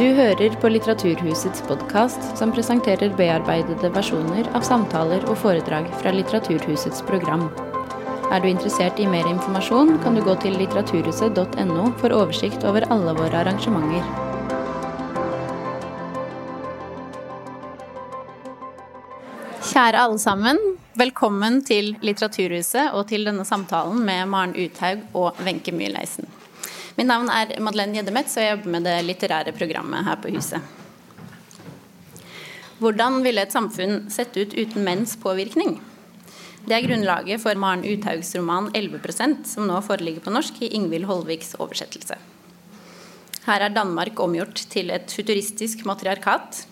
Du hører på Litteraturhusets podkast, som presenterer bearbeidede versjoner av samtaler og foredrag fra Litteraturhusets program. Er du interessert i mer informasjon, kan du gå til litteraturhuset.no for oversikt over alle våre arrangementer. Kjære alle sammen. Velkommen til Litteraturhuset og til denne samtalen med Maren Uthaug og Wenche Myhleisen. Mitt navn er Madeleine Gjeddemetz, og jeg jobber med det litterære programmet her på huset. Hvordan ville et samfunn sett ut uten menns påvirkning? Det er grunnlaget for Maren Uthaugs roman 11% som nå foreligger på norsk i Ingvild Holviks oversettelse. Her er Danmark omgjort til et futuristisk matriarkat,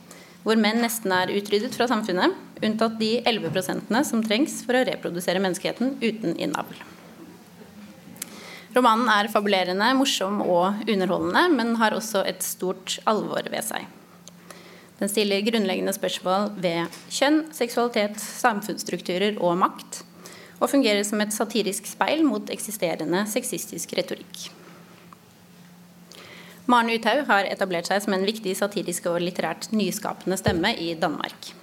hvor menn nesten er utryddet fra samfunnet, unntatt de 11% som trengs for å reprodusere menneskeheten uten innavl. Romanen er fabulerende, morsom og underholdende, men har også et stort alvor ved seg. Den stiller grunnleggende spørsmål ved kjønn, seksualitet, samfunnsstrukturer og makt, og fungerer som et satirisk speil mot eksisterende sexistisk retorikk. Maren Uthaug har etablert seg som en viktig satirisk og litterært nyskapende stemme i Danmark.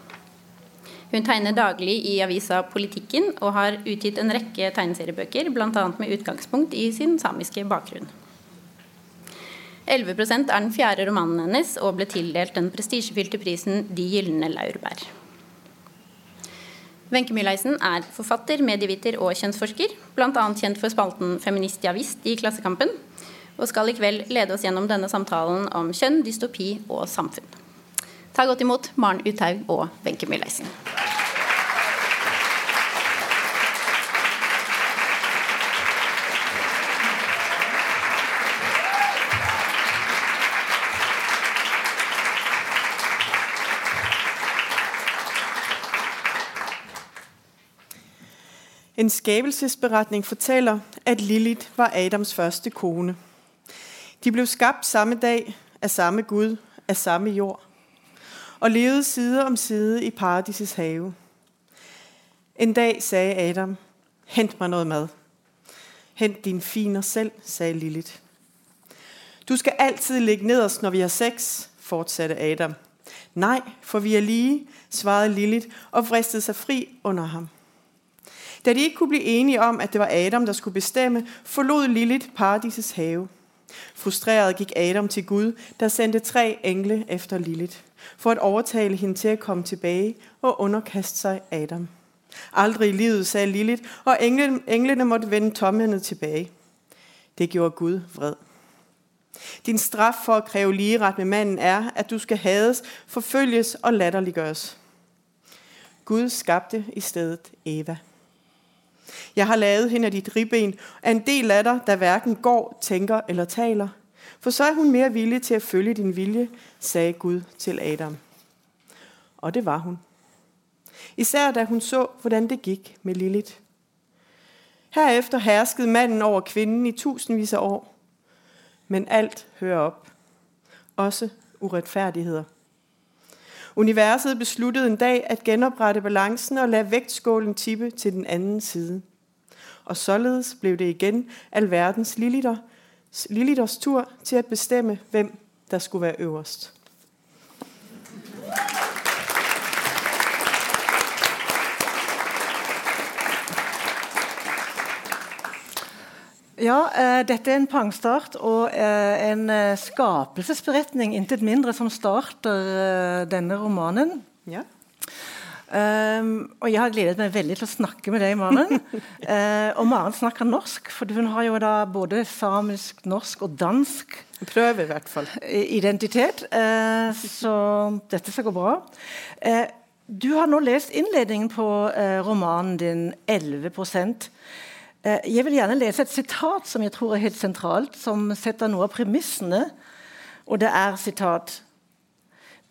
Hun tegner daglig i avisa Politikken og har utgitt en rekke tegneseriebøker, bl.a. med utgangspunkt i sin samiske bakgrunn. 11% er den fjerde romanen hennes og ble tildelt den prestisjefylte prisen De gylne laurbær. Wenche Myhleisen er forfatter, medieviter og kjønnsforsker, bl.a. kjent for spalten Feminist javist i Klassekampen, og skal i kveld lede oss gjennom denne samtalen om kjønn, dystopi og samfunn. Ta godt imot Maren Uthaug og Wenche Myhleisen. En skabelsesberetning fortæller, at Lilith var Adams første kone. De blev skabt samme dag af samme Gud, af samme jord og levede side om side i paradisets have. En dag sagde Adam, hent mig noget mad. Hent din finer selv, sagde Lilith. Du skal altid ligge nederst, når vi har sex, fortsatte Adam. Nej, for vi er lige, svarede Lilith og vristede sig fri under ham. Da de ikke kunne bli enige om, at det var Adam, der skulle bestemme, forlod Lilith paradisets have. Frustreret gik Adam til Gud, der sendte tre engle efter Lilith for at overtale hende til at komme tilbage og underkaste sig Adam. Aldrig i livet, sagde Lilith, og englene, måtte vende tomhændet tilbage. Det gjorde Gud vred. Din straf for at kræve ligeret med manden er, at du skal hades, forfølges og latterliggøres. Gud skabte i stedet Eva. Jeg har lavet hende af dit ribben, er en del af dig, der hverken går, tænker eller taler – for så er hun mere villig til at følge din vilje, sagde Gud til Adam. Og det var hun. Især da hun så, hvordan det gik med Lilith. Herefter herskede manden over kvinden i tusindvis af år. Men alt hører op. Også uretfærdigheder. Universet besluttede en dag at genoprette balancen og lade vægtskålen tippe til den anden side. Og således blev det igen alverdens liliter, Lilithers tur til at bestemme, hvem der skulle være øverst. Ja, eh, dette er en pangstart og eh, en uh, skapelsesberetning, intet mindre, som starter denne romanen. Ja. Um, og jeg har gledet meg veldig til å snakke med deg, Maren. uh, og Maren snakker norsk, for hun har jo da både samisk, norsk og dansk Prøver i hvert fall. Identitet. Uh, så dette skal gå bra. Uh, du har nå lest innledningen på romanen din 11 Jeg vil gjerne lese et sitat som jeg tror er helt sentralt, som setter noe av premissene. Og det er sitat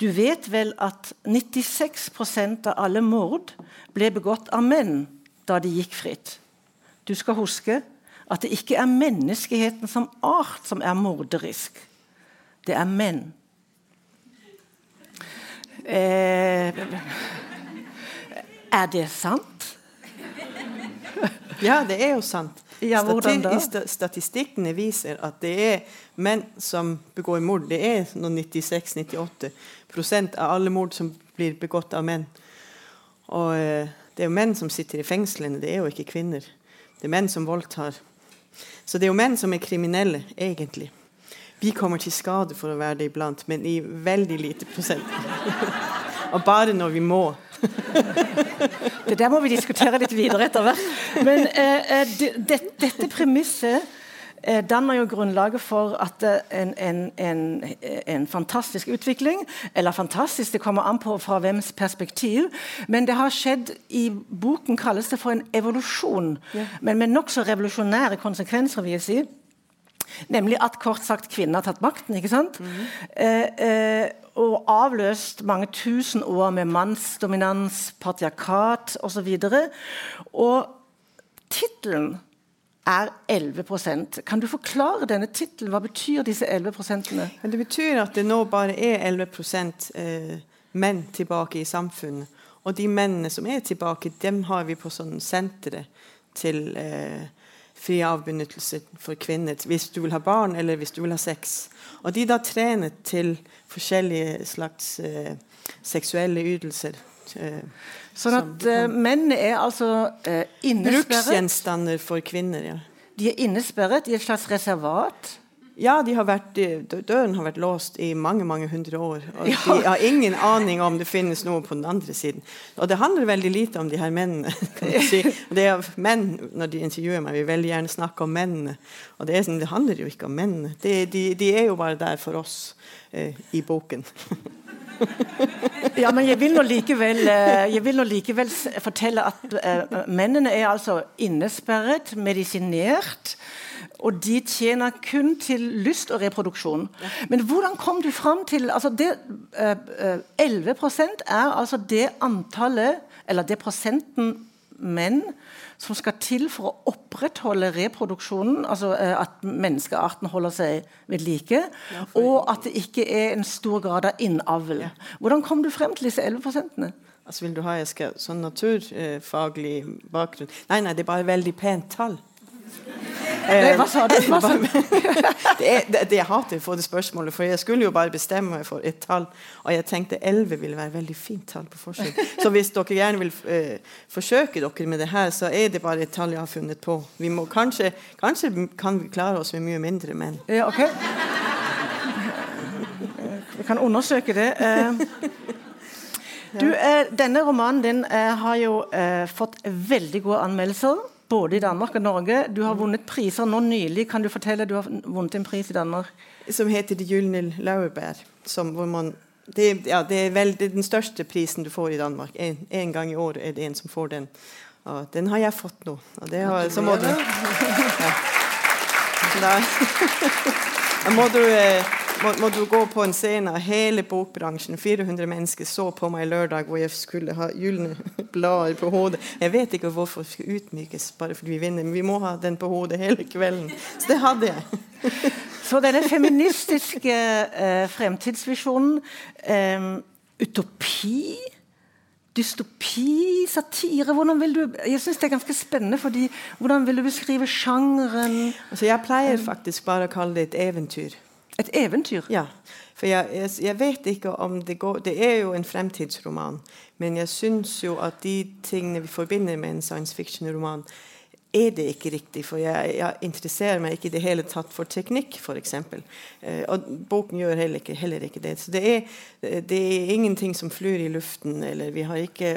du vet vel at 96% av alle mord ble begått av menn da de gikk fritt. Du skal huske at det ikke er menneskeheten som art som er morderisk. Det er menn. Eh, er det sant? Ja, det er jo sant. Ja? Stati- Statistikkene viser at det er menn som begår mord. Det er noen 96-98 prosent av alle mord som blir begått av menn. Og eh, det er jo menn som sitter i fengslene, det er jo ikke kvinner. Det er menn som voldtar. Så det er jo menn som er kriminelle, egentlig. Vi kommer til skade for å være det iblant, men i veldig lite prosent. Og bare når vi må. Det der må vi diskutere litt videre etter hvert. Men eh, eh, det, det, dette premisset eh, danner jo grunnlaget for at eh, en, en, en, en fantastisk utvikling Eller fantastisk, det kommer an på fra hvems perspektiv. Men det har skjedd i boken kalles det for en evolusjon. Men med nokså revolusjonære konsekvenser, vil jeg si. Nemlig at kort sagt kvinner har tatt makten. ikke sant? eh, eh, og avløst mange tusen år med mannsdominans, patriarkat osv. Og tittelen er 11% Kan du forklare denne tittelen? Hva betyr disse 11 prosentene? Det betyr at det nå bare er 11 eh, menn tilbake i samfunnet. Og de mennene som er tilbake, dem har vi på sånn sentre til eh, fri avbenyttelse for kvinner. Hvis du vil ha barn, eller hvis du vil ha sex. Og de da trener til forskjellige slags eh, seksuelle ytelser. Eh, Sånn at eh, menn er altså eh, innesperret. Bruksgjenstander for kvinner, ja. De er innesperret i et slags reservat. Ja, de har vært, døren har vært låst i mange mange hundre år. Og de har ingen aning om det finnes noe på den andre siden. Og det handler veldig lite om de her mennene. si. Det er menn, Når de intervjuer meg, vil veldig gjerne snakke om mennene. Og det, er sånn, det handler jo ikke om mennene. De, de, de er jo bare der for oss eh, i boken. Ja, men jeg vil nå likevel, eh, jeg vil nå likevel fortelle at eh, mennene er altså innesperret, medisinert. Og de tjener kun til lyst og reproduksjon. Men hvordan kom du fram til altså det, eh, eh, 11 er altså det antallet, eller det prosenten menn som skal til for å opprettholde reproduksjonen, altså eh, at menneskearten holder seg ved like, og at det ikke er en stor grad av innavl. Hvordan kom du frem til disse 11 prosentene? Altså, vil du ha jeg skal, sånn naturfaglig bakgrunn? Nei, nei, det er bare veldig pent tall. Nei, hva sa du? Hva sa du? det, er, det, det jeg hater å få det spørsmålet, for jeg skulle jo bare bestemme meg for et tall. Og jeg tenkte 11 ville være et veldig fint tall på forsiden. Så hvis dere gjerne vil eh, forsøke dere med det her, så er det bare et tall jeg har funnet på. Vi må, kanskje, kanskje kan vi klare oss med mye mindre men Ja, ok. Vi kan undersøke det. Eh, Du, eh, denne romanen din eh, har jo eh, fått veldig gode anmeldelser. Både i Danmark og Norge. Du har vunnet priser nå nylig. Kan du fortelle du har vunnet en pris i Danmark? Som heter De gylne laurbær. Som, det, ja, det er vel det er den største prisen du får i Danmark. En, en gang i året er det en som får den. Og den har jeg fått nå. Og det har, så må du ja. Da, da må du eh, må, må du gå på en scene hele bokbransjen. 400 mennesker så på meg lørdag hvor jeg skulle ha gylne blader på hodet. Jeg vet ikke hvorfor det skal utmykes bare fordi vi vinner, men vi må ha den på hodet hele kvelden. Så det hadde jeg. Så denne feministiske eh, fremtidsvisjonen eh, Utopi? Dystopi? Satire? Hvordan vil du Jeg synes det er ganske spennende, fordi hvordan vil du beskrive sjangeren? Altså, jeg pleier faktisk bare å kalle det et eventyr. Et eventyr? Ja, for jeg, jeg, jeg vet ikke om det går Det er jo en fremtidsroman, men jeg syns jo at de tingene vi forbinder med en science fiction-roman, er det ikke riktig. For jeg, jeg interesserer meg ikke i det hele tatt for teknikk, f.eks. Eh, og boken gjør heller ikke, heller ikke det. Så det er, det er ingenting som flyr i luften, eller vi har ikke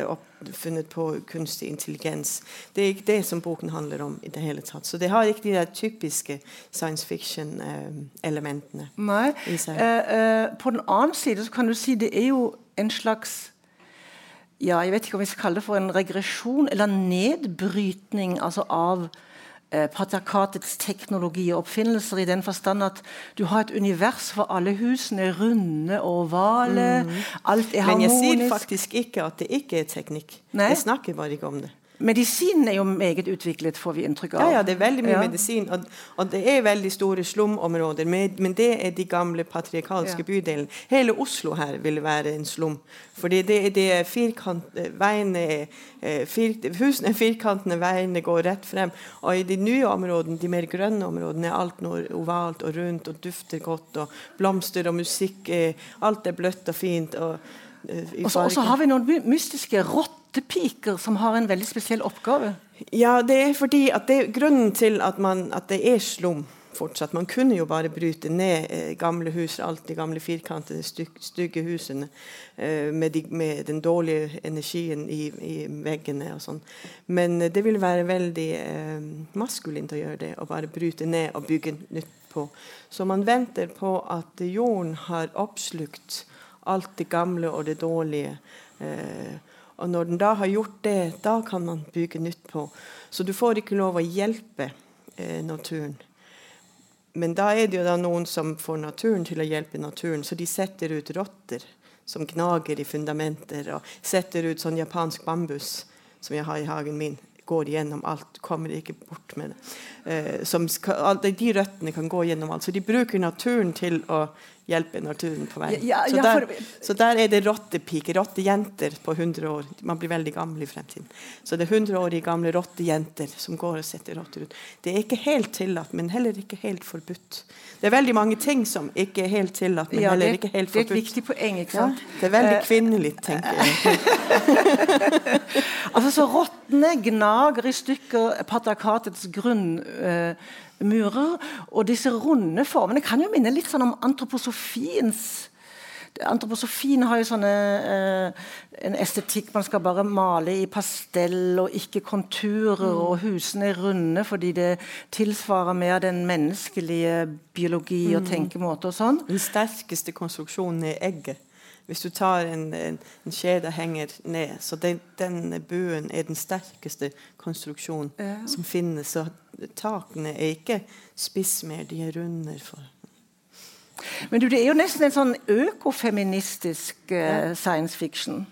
funnet på kunstig intelligens. Det er ikke det som boken handler om i det hele tatt. Så det har ikke de der typiske science fiction-elementene. eh, i seg. Eh, eh, på den annen side så kan du si det er jo en slags ja, jeg vet ikke om vi skal kalle det for en regresjon eller nedbrytning altså av eh, patriarkatets teknologi og oppfinnelser, i den forstand at du har et univers hvor alle husene er runde og ovale. Alt er harmonisk. Men jeg sier faktisk ikke at det ikke er teknikk. Nei. Jeg snakker bare ikke om det. Medisinen er jo meget utviklet, får vi inntrykk av. Ja, ja, det er veldig mye Ja. medisin. Og, og det er veldig store slumområder, men, men det er de gamle patriarkalske Ja. bydelene. Hele Oslo her vil være en slum. Fordi det, det er firkant, veiene eh, fir, Husene er firkantene, veiene går rett frem. Og i de nye områdene, de mer grønne områdene, er alt noe ovalt og rundt og dufter godt. Og blomster og musikk. eh, Alt er bløtt og fint. og eh, Og så har vi noen mystiske mystiske rottepiker som har en veldig spesiell oppgave. Ja, det er fordi at det er grunnen til at, man, at det er slum fortsatt. Man kunne jo bare bryte ned eh, gamle hus, alt de gamle firkantede, stygge husene eh, med, de, med den dårlige energien i, i veggene og sånn. Men eh, det vil være veldig eh, maskulint å gjøre det, å bare bryte ned og bygge nytt på. Så man venter på at jorden har oppslukt alt det gamle og det dårlige. Eh, og når den da har gjort det, da kan man bygge nytt på. Så du får ikke lov å hjelpe eh, naturen. Men da er det jo da noen som får naturen til å hjelpe naturen, så de setter ut rotter som gnager i fundamenter, og setter ut sånn japansk bambus som jeg har i hagen min. Går gjennom alt, kommer ikke bort med det. Eh, skal, de røttene kan gå gjennom alt. Så de bruker naturen til å hjelpe naturen på vei. Ja, ja, så, der, så der er det rottepiker, rottejenter på 100 år. Man blir veldig gammel i fremtiden. Så det er 100-årige gamle rottejenter som går og setter rotter ut. Det er ikke helt tillatt, men heller ikke helt forbudt. Det er veldig mange ting som ikke er helt tillatt, men Ja, heller det, ikke helt forbudt. det er et viktig poeng. ikke sant? det er veldig Eh, kvinnelig, tenker jeg. Altså, så Rottene gnager i stykker patriarkatets grunnmurer. og disse runde formene kan jo minne litt sånn om antroposofiens Antroposofien har jo sånne eh, en estetikk man skal bare male i pastell og ikke konturer, og husene er runde fordi det tilsvarer mer den menneskelige biologi og tenkemåte og sånn. Den sterkeste konstruksjonen er egget. Hvis du tar en, en, en skjede og henger ned, så den, den buen er den sterkeste konstruksjonen Ja. som finnes. Så takene er ikke spiss mer, de er runde. For. Men du, det er jo nesten en sånn økofeministisk uh, science fiction.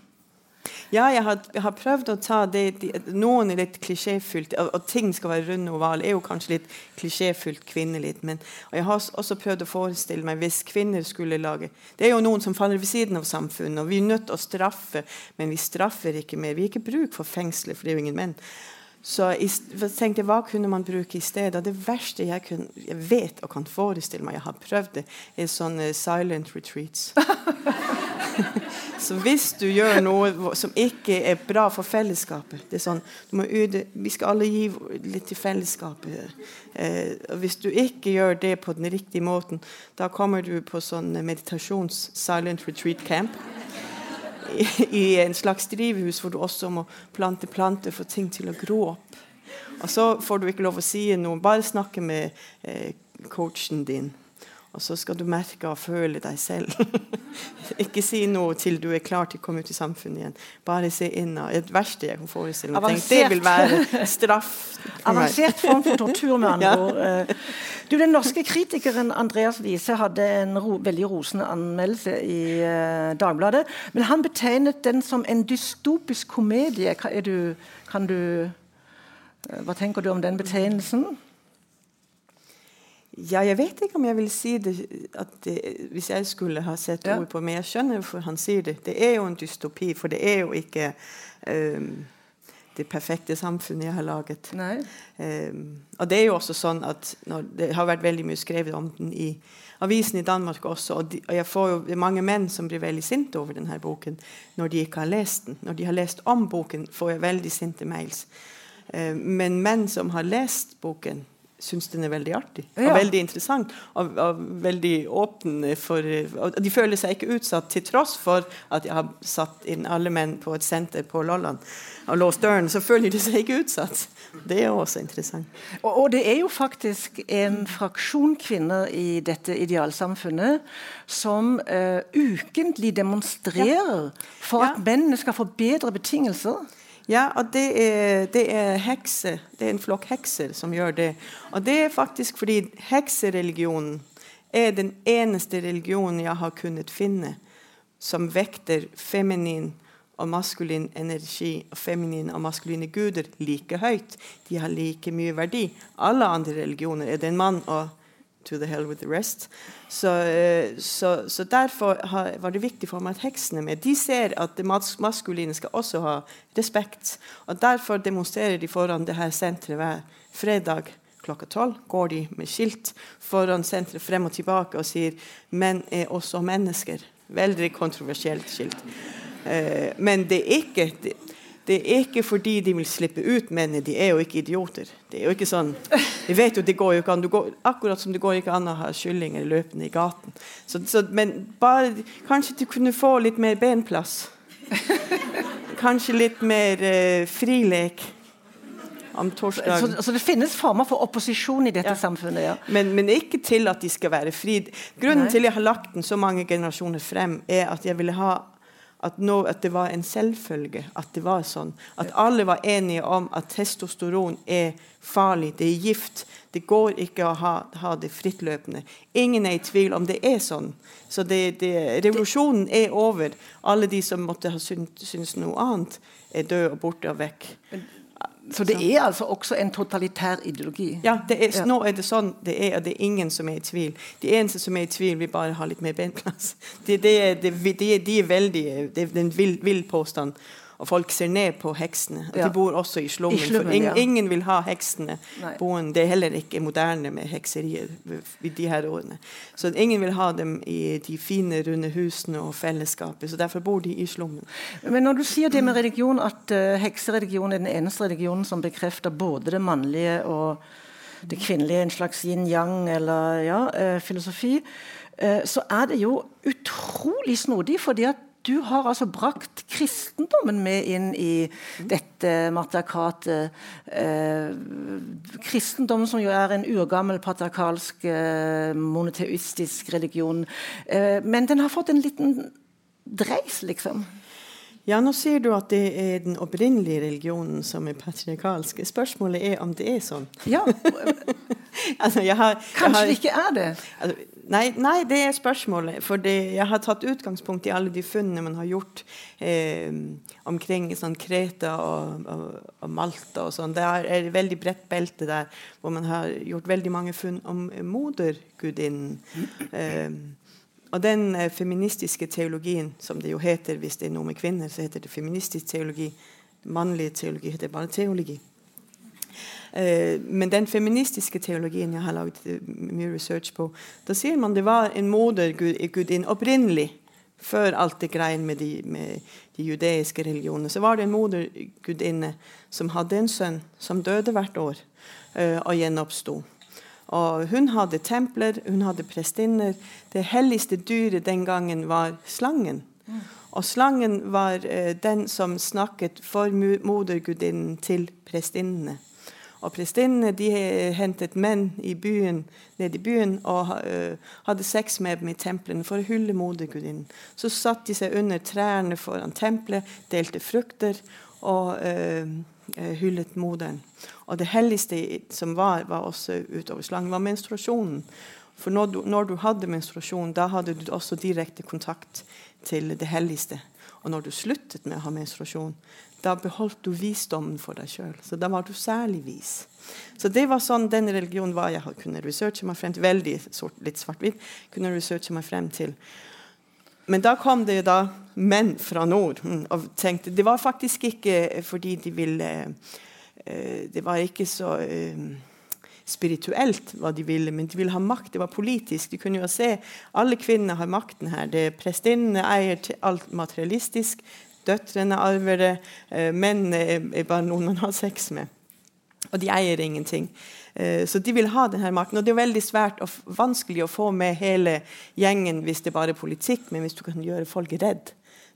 Ja, jeg har, jeg har prøvd å ta det de, Noen er litt klisjéfullt, og, og ting skal være runde og ovale. er jo kanskje litt klisjéfullt kvinnelig. Men, og jeg har også- prøvd å forestille meg hvis kvinner skulle lage Det er jo noen som faller ved siden av samfunnet, og vi er nødt til å straffe, men vi straffer ikke mer. Vi har ikke bruk for fengsler, for det er jo ingen menn. Så jeg tenkte hva kunne man bruke i stedet? Det verste jeg, kun, jeg vet og kan forestille meg, jeg har prøvd det, er sånne silent retreats. Så hvis du gjør noe som ikke er bra for fellesskapet det er sånn, yte, Vi skal alle gi litt til fellesskapet. Eh, og hvis du ikke gjør det på den riktige måten, da kommer du på sånn meditasjons-silent retreat camp. I, I en slags drivhus hvor du også må plante planter for ting til å gro opp. Og så får du ikke lov å si noe. Bare snakke med eh, coachen din. Og så skal du merke og føle deg selv. ikke si noe til du er klar til å komme ut i samfunnet igjen. Bare se inn. Det er verste jeg kan forestille meg. Det vil være straff. Avansert form for tortur, med andre ord. Eh, Du, Den norske kritikeren Andreas Wiese hadde en ro, veldig rosende anmeldelse i uh, Dagbladet. Men han betegnet den som en dystopisk komedie. Er du, kan du, eh, hva tenker du om den betegnelsen? Ja, jeg vet ikke om jeg vil si det, at det hvis jeg skulle ha sett Ja. ord på Men jeg skjønner hvorfor han sier det. Det er jo en dystopi, for det er jo ikke um, det perfekte samfunnet jeg har laget. Ehm, og det er jo også sånn at Det har vært veldig mye skrevet om den i avisen i Danmark også. Og, de, og jeg får jo mange menn som blir veldig sinte over denne boken når de ikke har lest den. Når de har lest om boken, får jeg veldig sinte mails. Um, men menn som har lest boken, syns den er veldig artig og Ja. veldig interessant. Og, og veldig åpen for og De føler seg ikke utsatt, til tross for at jeg har satt inn alle menn på et senter på Lolland og låst døren. Så føler de seg ikke utsatt. Det er også interessant. Og, og det er jo faktisk en fraksjon kvinner i dette idealsamfunnet som uh, ukentlig demonstrerer for Ja. at mennene skal få bedre betingelser. Ja, og det er, det er hekser. Det er en flokk hekser som gjør det. Og det er faktisk fordi heksereligionen er den eneste religionen jeg har kunnet finne som vekter feminin og maskulin energi og feminin og maskuline guder like høyt. De har like mye verdi. Alle andre religioner er det en mann og to the hell with the rest. Så, eh, så, så derfor var det viktig for meg at heksene med. De ser at det maskuline skal også ha respekt. Og derfor demonstrerer de foran det her senteret hver fredag klokka tolv. Går de med skilt foran senteret frem og tilbake og sier 'menn er også mennesker'. Veldig kontroversielt skilt. Eh, men det er ikke det, er ikke fordi de vil slippe ut mennene. De er jo ikke idioter. Det er jo ikke sånn, Vi vet jo det går jo ikke an. Går, akkurat som det går ikke an å ha kyllinger løpende i gaten. Så, så, men bare, kanskje de kunne få litt mer benplass. Kanskje litt mer eh, frilek om torsdag. Så, så, det finnes former for opposisjon i dette ja. samfunnet? ja. Men, men, ikke til at de skal være fri. Grunnen Nei. til jeg har lagt den så mange generasjoner frem, er at jeg ville ha at, nå, at, det var en selvfølge at det var sånn. At alle var enige om at testosteron er farlig, det er gift. Det går ikke å ha, ha det frittløpende. Ingen er i tvil om det er sånn. Så det, det, revolusjonen er over. Alle de som måtte ha syntes noe annet, er døde og borte og vekk. Så det er altså også en totalitær ideologi? Ja, er, nå er det sånn det er, og det er ingen som er i tvil. De eneste som er i tvil, vil bare ha litt mer benplass. Det, det, de, det, er veldig Det er en vill, vill påstand. Og folk ser ned på heksene. Og ja. De bor også i slummen. I slummen ingen, ja. ingen, vil ha heksene boende. Det er heller ikke moderne med hekserier i de her årene. Så ingen vil ha dem i de fine, runde husene og fellesskapet. Så derfor bor de i slummen. Men når du sier det med religion, at uh, heksereligion er den eneste religionen som bekrefter både det mannlige og det kvinnelige, en slags yin-yang eller ja, uh, filosofi, uh, så er det jo utrolig snodig. fordi at du har altså brakt kristendommen med inn i dette matriarkatet. Eh, kristendommen som jo er en urgammel patriarkalsk, eh, monoteistisk religion. Eh, men den har fått en liten dreis, liksom. Ja, nå sier du at det er den opprinnelige religionen som er patriarkalsk. Spørsmålet er om det er sånn. Ja. altså, har, Kanskje har, det ikke er det? Altså, nei, nei, det er spørsmålet. For jeg har tatt utgangspunkt i alle de funnene man har gjort eh, omkring sånn Kreta og, og, og, Malta og sånn. Det er et veldig bredt belte der hvor man har gjort veldig mange funn om modergudinnen. Eh, og den eh, feministiske teologien, som det jo heter hvis det er noe med kvinner, så heter det feministisk teologi. Mannlig teologi heter bare teologi. Eh, men den feministiske teologien jeg har laget eh, mye research på, da sier man det var en modergudinne opprinnelig. Før alt det greien med de, med de judeiske religionene, så var det en modergudinne som hadde en sønn som døde hvert år og gjenoppsto. Og hun hadde templer, hun hadde prestinner. Det helligste dyret den gangen var slangen. Og slangen var eh, den som snakket for modergudinnen til prestinnene. Og prestinnene de hentet menn i byen, ned i byen og uh, hadde sex med dem i templene for å hylle modergudinnen. Så satte de seg under trærne foran tempelet, delte frukter og uh, hyllet moderen. Og det helligste som var, var også utover slangen, var menstruasjonen. For når du, når du, hadde menstruasjon, da hadde du også direkte kontakt til det helligste. Og når du sluttet med å ha menstruasjon, da beholdt du visdommen for deg sjøl. Så da var du særlig vis. Så det var sånn den religionen var jeg kunne researche meg frem til. Veldig sort, litt svart-hvitt. kunne researche meg frem til. Men da kom det jo da menn fra nord mm, og tenkte Det var faktisk ikke fordi de ville Eh, det var ikke så eh, spirituelt hva de ville, men de ville ha makt. Det var politisk. De kunne jo se alle kvinnene har makten her. det Prestinnene eier alt materialistisk. Døtrene arver det. Eh, mennene er bare noen man har sex med. Og de eier ingenting. Så de vil ha denne makten. Og det er veldig svært og vanskelig å få med hele gjengen hvis det bare er politikk, men hvis du kan gjøre folk redd,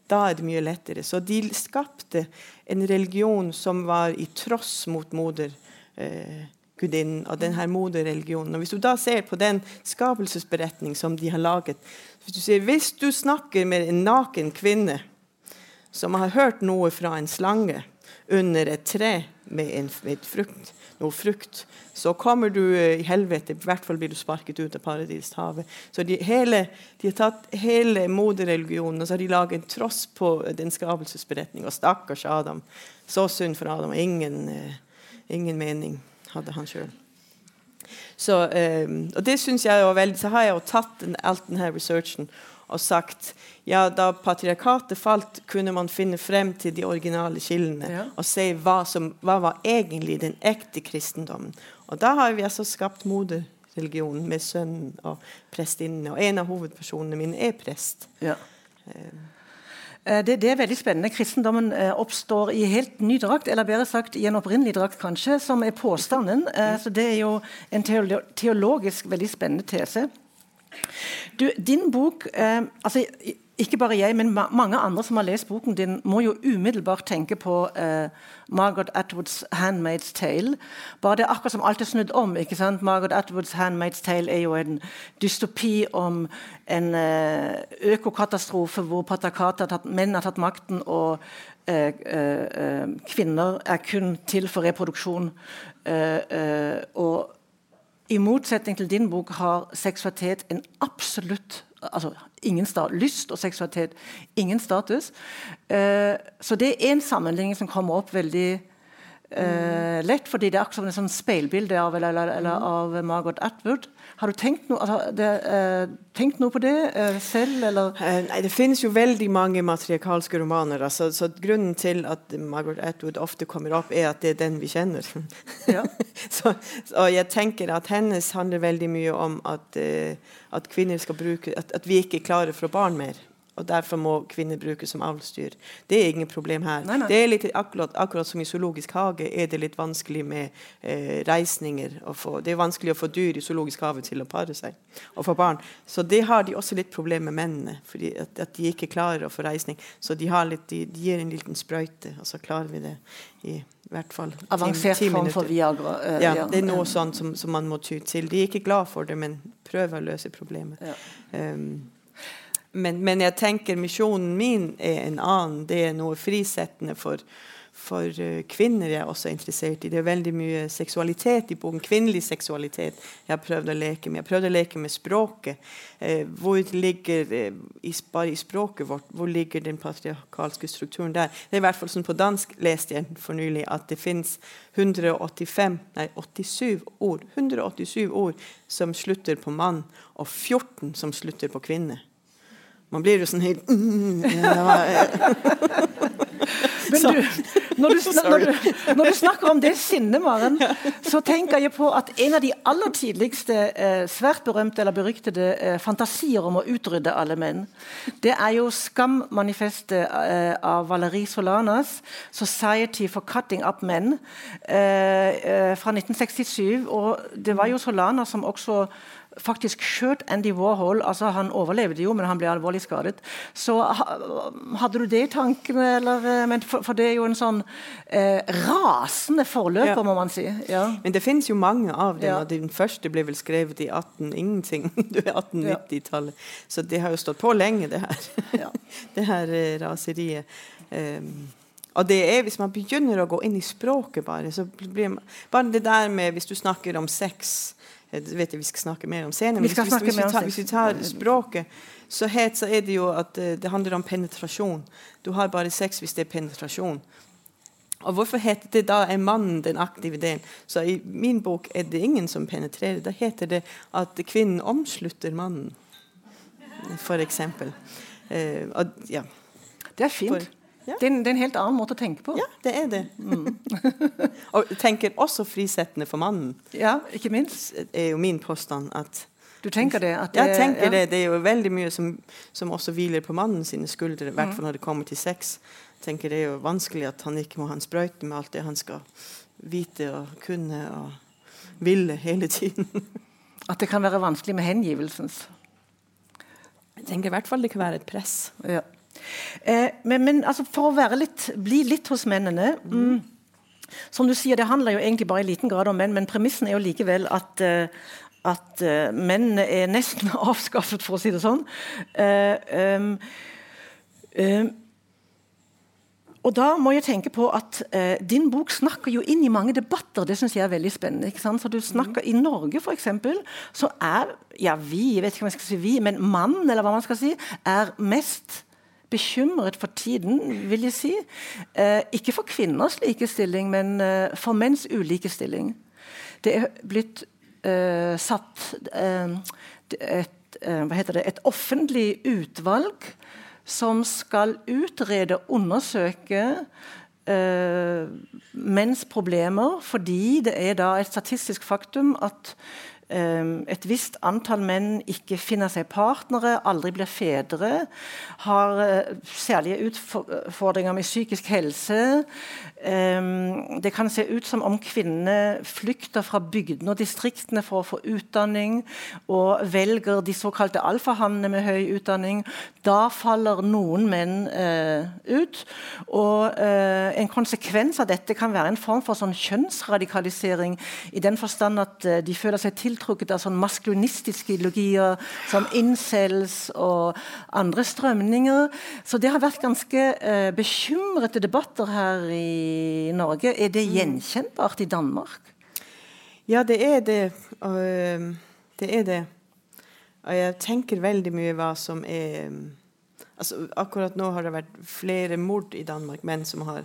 da er det mye lettere. Så de skapte en religion som var i tross mot modergudinnen eh, og denne moderreligionen. Og Hvis du da ser på den skapelsesberetning som de har laget Hvis du sier, hvis du snakker med en naken kvinne som har hørt noe fra en slange under et tre med, en, med frukt, noe frukt, så kommer du i helvete. I hvert fall blir du sparket ut av paradishavet. Så de, hele, de har tatt hele modereligionen og så har de laget en tross på den skapelsesberetninga. Stakkars Adam. Så synd for Adam. Ingen, ingen mening hadde han sjøl. Så, um, og det synes jeg var veldig, så har jeg jo tatt den, alt denne researchen og sagt ja, da patriarkatet falt, kunne man finne frem til de originale kildene ja. og se hva som hva var egentlig den ekte kristendommen. Og da har vi altså skapt moderreligionen med sønnen og prestinnene. Og en av hovedpersonene mine er prest. Ja. Um, Eh, det, det, er veldig spennende. Kristendommen eh, oppstår i helt ny drakt, eller bedre sagt i en opprinnelig drakt, kanskje, som er påstanden. Eh, så Det er jo en teologisk veldig spennende tese. Du, din bok altså ikke bare jeg, men ma mange andre som har lest boken din, må jo umiddelbart tenke på eh, Margaret Atwoods 'Handmaid's Tale'. Bare det er akkurat som alt er snudd om. ikke sant? Margaret Atwoods 'Handmaid's Tale' er jo en dystopi om en eh, økokatastrofe hvor patriarkatet menn har tatt makten, og eh, kvinner er kun til for reproduksjon. og i motsetning til din bok har seksualitet en absolutt altså, ingen lyst og seksualitet ingen status. Uh, så det er én sammenligning som kommer opp veldig uh, lett, fordi det er akkurat som et sånn speilbilde av, eller, eller, eller av Margot Atwood. Har du tenkt noe, altså, det, uh, tenkt noe på det selv, eller? nei, det finnes jo veldig mange matriarkalske romaner. Altså, så grunnen til at Margaret Atwood ofte kommer opp, er at det er den vi kjenner. Ja. så, og jeg tenker at hennes handler veldig mye om at, at kvinner skal bruke at, at vi ikke er klare for barn mer og derfor må kvinner brukes som avlsdyr. Det er ingen problem her. Nei, nei. Det er litt, akkurat, akkurat, som i zoologisk hage er det litt vanskelig med eh, reisninger. Få, det er vanskelig å få dyr i zoologisk hage til å pare seg og få barn. Så det har de også litt problemer med mennene, fordi at, at, de ikke klarer å få reisning. Så de, litt, de, de, gir en liten sprøyte, og så klarer vi det i hvert fall Avansert form for Viagra. Øh, ja, det er noe sånt som, som, man må ty til. De er ikke glad for det, men prøver å løse problemet. Ja. Um, men, men, jeg tenker misjonen min er en annen. Det er noe frisettende for, for uh, kvinner jeg er også interessert i. Det er veldig mye seksualitet i boken. Kvinnelig seksualitet jeg har prøvd å leke med. Jeg har prøvd å leke med språket. Eh, hvor ligger eh, bare i språket vårt, hvor ligger den patriarkalske strukturen der? Det er i hvert fall sånn På dansk leste jeg for nylig at det fins 185, nei 87 ord, 187 ord som slutter på mann, og 14 som slutter på kvinne. Man blir jo sånn helt mm, ja, Men du, når du, når, du, når du, snakker om det sinnet, Maren, så tenker jeg på at en av de aller tidligste eh, svært berømte eller beryktede eh, fantasier om å utrydde alle menn, det er jo Skam-manifestet eh, av Valerie Solanas, 'Society for Cutting Up Men', eh, eh, fra 1967. Og det var jo Solana som også faktisk skjøt Andy Warhol. altså Han overlevde jo, men han ble alvorlig skadet. Så hadde du det i tankene? Eller, men for, for, det er jo en sånn eh, rasende forløper, ja. må man si. Ja. Men det finnes jo mange av dem. Ja. og Den første ble vel skrevet i 18 ingenting. Du er 1890-tallet. Så det har jo stått på lenge, det her. det her eh, raseriet. Um, og det er Hvis man begynner å gå inn i språket, bare så blir man, bare det der med Hvis du snakker om sex det vet jeg vi skal snakke mer om senere. Men hvis, hvis, hvis, vi tar, hvis, vi tar, språket, så, het, så, er det jo at uh, det handler om penetrasjon. Du har bare sex hvis det er penetrasjon. Og Hvorfor heter det da er mannen den aktive delen? Så I min bok er det ingen som penetrerer. Da heter det at kvinnen omslutter mannen, eksempel. Uh, og, ja. Det er fint. For, ja. Det, er en, det, er en, helt annen måte å tenke på. Ja, det er det. Mm. og tenker også frisettende for mannen. Ja, ikke minst. er jo min påstand at du tenker det? det jeg tenker ja. det. Det er jo veldig mye som, som også hviler på mannen sine skuldre, i hvert fall mm. når det kommer til sex. Jeg tenker Det er jo vanskelig at han ikke må ha en sprøyte med alt det han skal vite og kunne og ville hele tiden. at det kan være vanskelig med hengivelsens? Jeg tenker i hvert fall det kan være et press. Ja. Eh, men, men altså, for å litt, bli litt hos mennene mm, Som du sier, Det handler jo egentlig bare i liten grad om menn, men premissen er jo likevel at, uh, at uh, mennene er nesten avskaffet, for å si det sånn. Uh, um, og da må jeg tenke på at eh, Din bok snakker jo inn i mange debatter. Det syns jeg er veldig spennende. ikke sant? Så du snakker. I Norge eksempel, så er ja, vi, jeg vet ikke hva man skal si vi, men mannen, eller hva man skal si, er mest bekymret for tiden, vil jeg si. Eh, ikke for kvinners likestilling, men eh, for menns ulikestilling. Det er blitt eh, satt eh, et, eh, det, et offentlig utvalg som skal utrede og undersøke uh, menns problemer, fordi det er da et statistisk faktum at et visst antall menn ikke finner seg partnere, aldri blir fedre, har uh, særlige utfordringer med psykisk helse, Um, det kan se ut som om kvinnene flykter fra bygdene og distriktene for å få utdanning, og velger de såkalte alfahannene med høy utdanning. Da faller noen menn uh, ut. Og uh, en konsekvens av dette kan være en form for sånn kjønnsradikalisering, i den forstand at de føler seg tiltrukket av sånn maskulinistiske ideologier som incels og andre strømninger. Så det har vært ganske bekymrete debatter her i Norge. Er det mm. gjenkjennbart i Danmark? Ja, det er det. Og, ehm, det er det. Og jeg tenker veldig mye hva som er altså, Akkurat nå har det vært flere mord i Danmark. Menn som har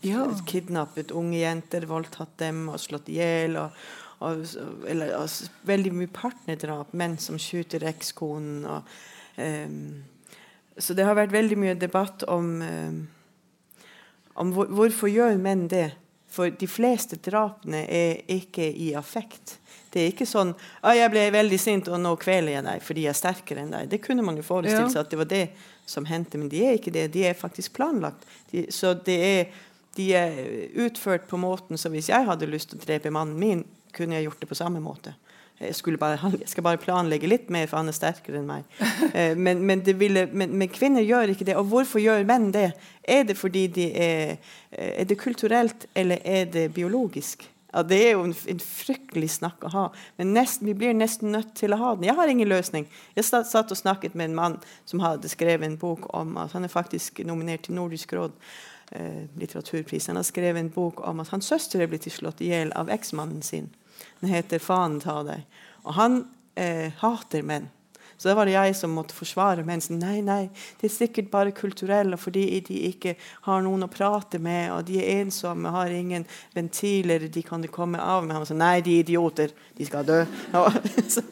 ja. kidnappet unge jenter, voldtatt dem og slått i hjel. Og, og, eller, og, veldig mye partnerdrap. Menn som skyter ekskonen. Um, så det har vært veldig mye debatt om um, om hvor, hvorfor gjør menn det. For de fleste drapene er ikke i affekt. Det er ikke sånn ah, 'Jeg ble veldig sint, og nå kveler jeg deg fordi jeg er sterkere enn deg.' Det kunne man jo forestille seg at det var det som hendte, men de er ikke det. De er faktisk planlagt. De, så er, de er utført på måten som hvis jeg hadde lyst til å drepe mannen min, kunne jeg gjort det på samme måte. Jeg, bare, jeg, skal bare planlegge litt mer, for han er sterkere enn meg. Eh, men, men, ville, men, men, kvinner gjør ikke det. Og hvorfor gjør menn det? Er det fordi de er, eh, er det kulturelt, eller er det biologisk? Ja, Det er jo en, en fryktelig snakk å ha. Men nesten, vi blir nesten nødt til å ha den. Jeg har ingen løsning. Jeg satt og snakket med en mann som hadde skrevet en bok om at han er faktisk nominert til Nordisk råd. Eh, litteraturpris. Han har skrevet en bok om at hans søster er blitt slått i hjel av eksmannen sin. Den heter 'Faen ta deg'. Og han eh, hater menn. Så da var det jeg som måtte forsvare menn. Nei, nei, det er sikkert bare kulturelle fordi de ikke har noen å prate med, og de er ensomme, har ingen ventiler de kan komme av med. Han sa nei, de er idioter. De skal dø. så,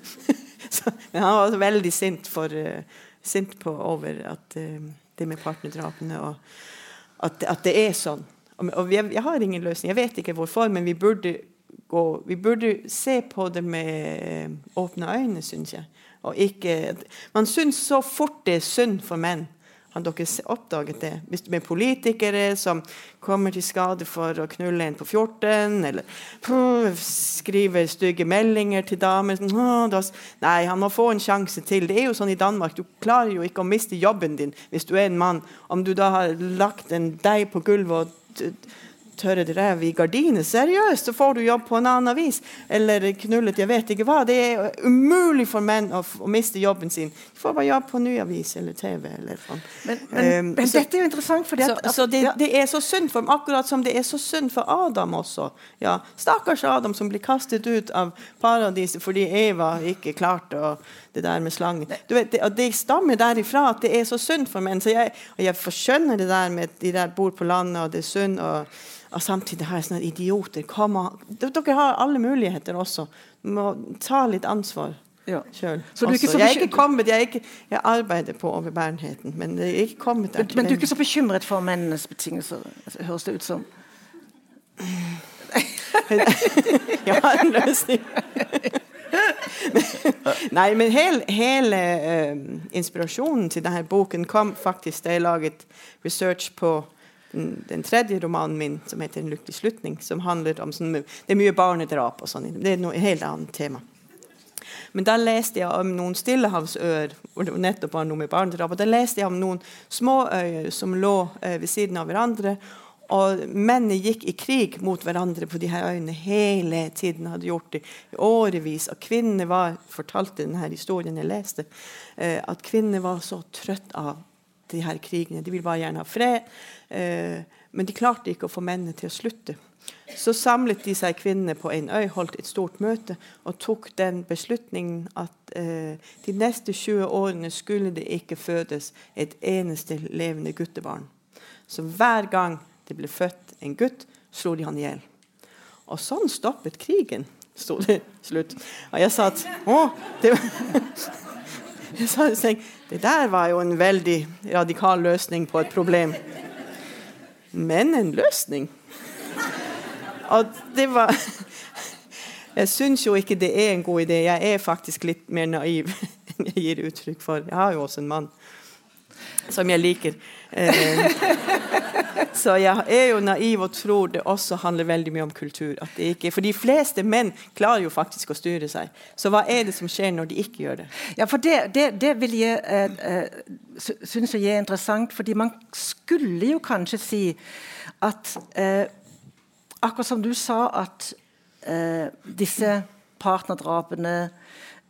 så, men han var veldig sint, for, uh, sint på, over at, uh, det med partnerdrapene, og at, at, det er sånn. Og, og jeg, jeg har ingen løsning. Jeg vet ikke hvorfor, men vi burde gå Vi burde se på det med eh, åpne øyne, syns jeg. Og ikke, man syns så fort det er synd for menn. Har dere oppdaget det? Hvis er politikere som kommer til skade for å knulle en på 14, eller pff, skriver stygge meldinger til damer Nei, han må få en sjanse til. Det er jo sånn i Danmark. Du klarer jo ikke å miste jobben din hvis du er en mann. Om du da har lagt en deig på gulvet og tørre rev i gardinet. Seriøst, så får du jobb på en annen avis. Eller knullet, jeg vet ikke hva. Det er umulig for menn å, å miste jobben sin. De får bare jobb på ny avis eller TV. Eller sånn. Men, men, um, men så, dette er jo interessant. Så det, det, er så synd for dem, akkurat som det er så synd for Adam også. Ja, Stakkars Adam som blir kastet ut av paradiset fordi Eva ikke klarte å det der med slangen. Vet, det, det, stammer derifra at det er så synd for menn. Så jeg, og jeg forskjønner det der med at de der bor på landet, og det er synd. og og samtidig har jeg sånne idioter. Kom, dere har alle muligheter også. Du må ta litt ansvar ja. sjøl. Jeg er ikke kommet, jeg, ikke, jeg arbeider på overbærenheten, men jeg er ikke kommet der. Men, men du er ikke så bekymret for mennenes betingelser, høres det ut som? jeg har en løsning. Nei, men hele, hele uh, inspirasjonen til denne boken kom faktisk da jeg laget research på den, den, tredje romanen min, som heter 'En lykkelig slutning', som handler om sånn, Det er mye barnedrap og sånn. Det er noe helt annet tema. Men da leste jeg om noen stillehavsøer hvor det nettopp var noe med barnedrap. Og da leste jeg om noen småøyer som lå eh, ved siden av hverandre. Og mennene gikk i krig mot hverandre på de her øyene hele tiden. hadde gjort det i årevis. Og kvinnene var, fortalte denne historien jeg leste, eh, at kvinnene var så trøtt av de her krigene. De ville bare gjerne ha fred. Eh, men de klarte ikke å få mennene til å slutte. Så samlet de seg kvinnene på en øy, holdt et stort møte og tok den beslutningen at eh, de neste 20 årene skulle det ikke fødes et eneste levende guttebarn. Så hver gang det ble født en gutt, slo de han i hjel. Og sånn stoppet krigen, sto det slutt. Og jeg sa at å, det, sa, det der var jo en veldig radikal løsning på et problem. Men en løsning. Og det var Jeg syns jo ikke det er en god idé. Jeg er faktisk litt mer naiv enn jeg gir uttrykk for. Jeg har jo også en mann som jeg liker. Eh, så jeg er jo naiv og tror det også handler veldig mye om kultur. Ikke, for de fleste menn klarer jo faktisk å styre seg. Så hva er det som skjer når de ikke gjør det? Ja, for Det, det, det vil jeg eh, eh synes jeg er interessant, fordi man skulle jo kanskje si at eh, Akkurat som du sa at eh, disse partnerdrapene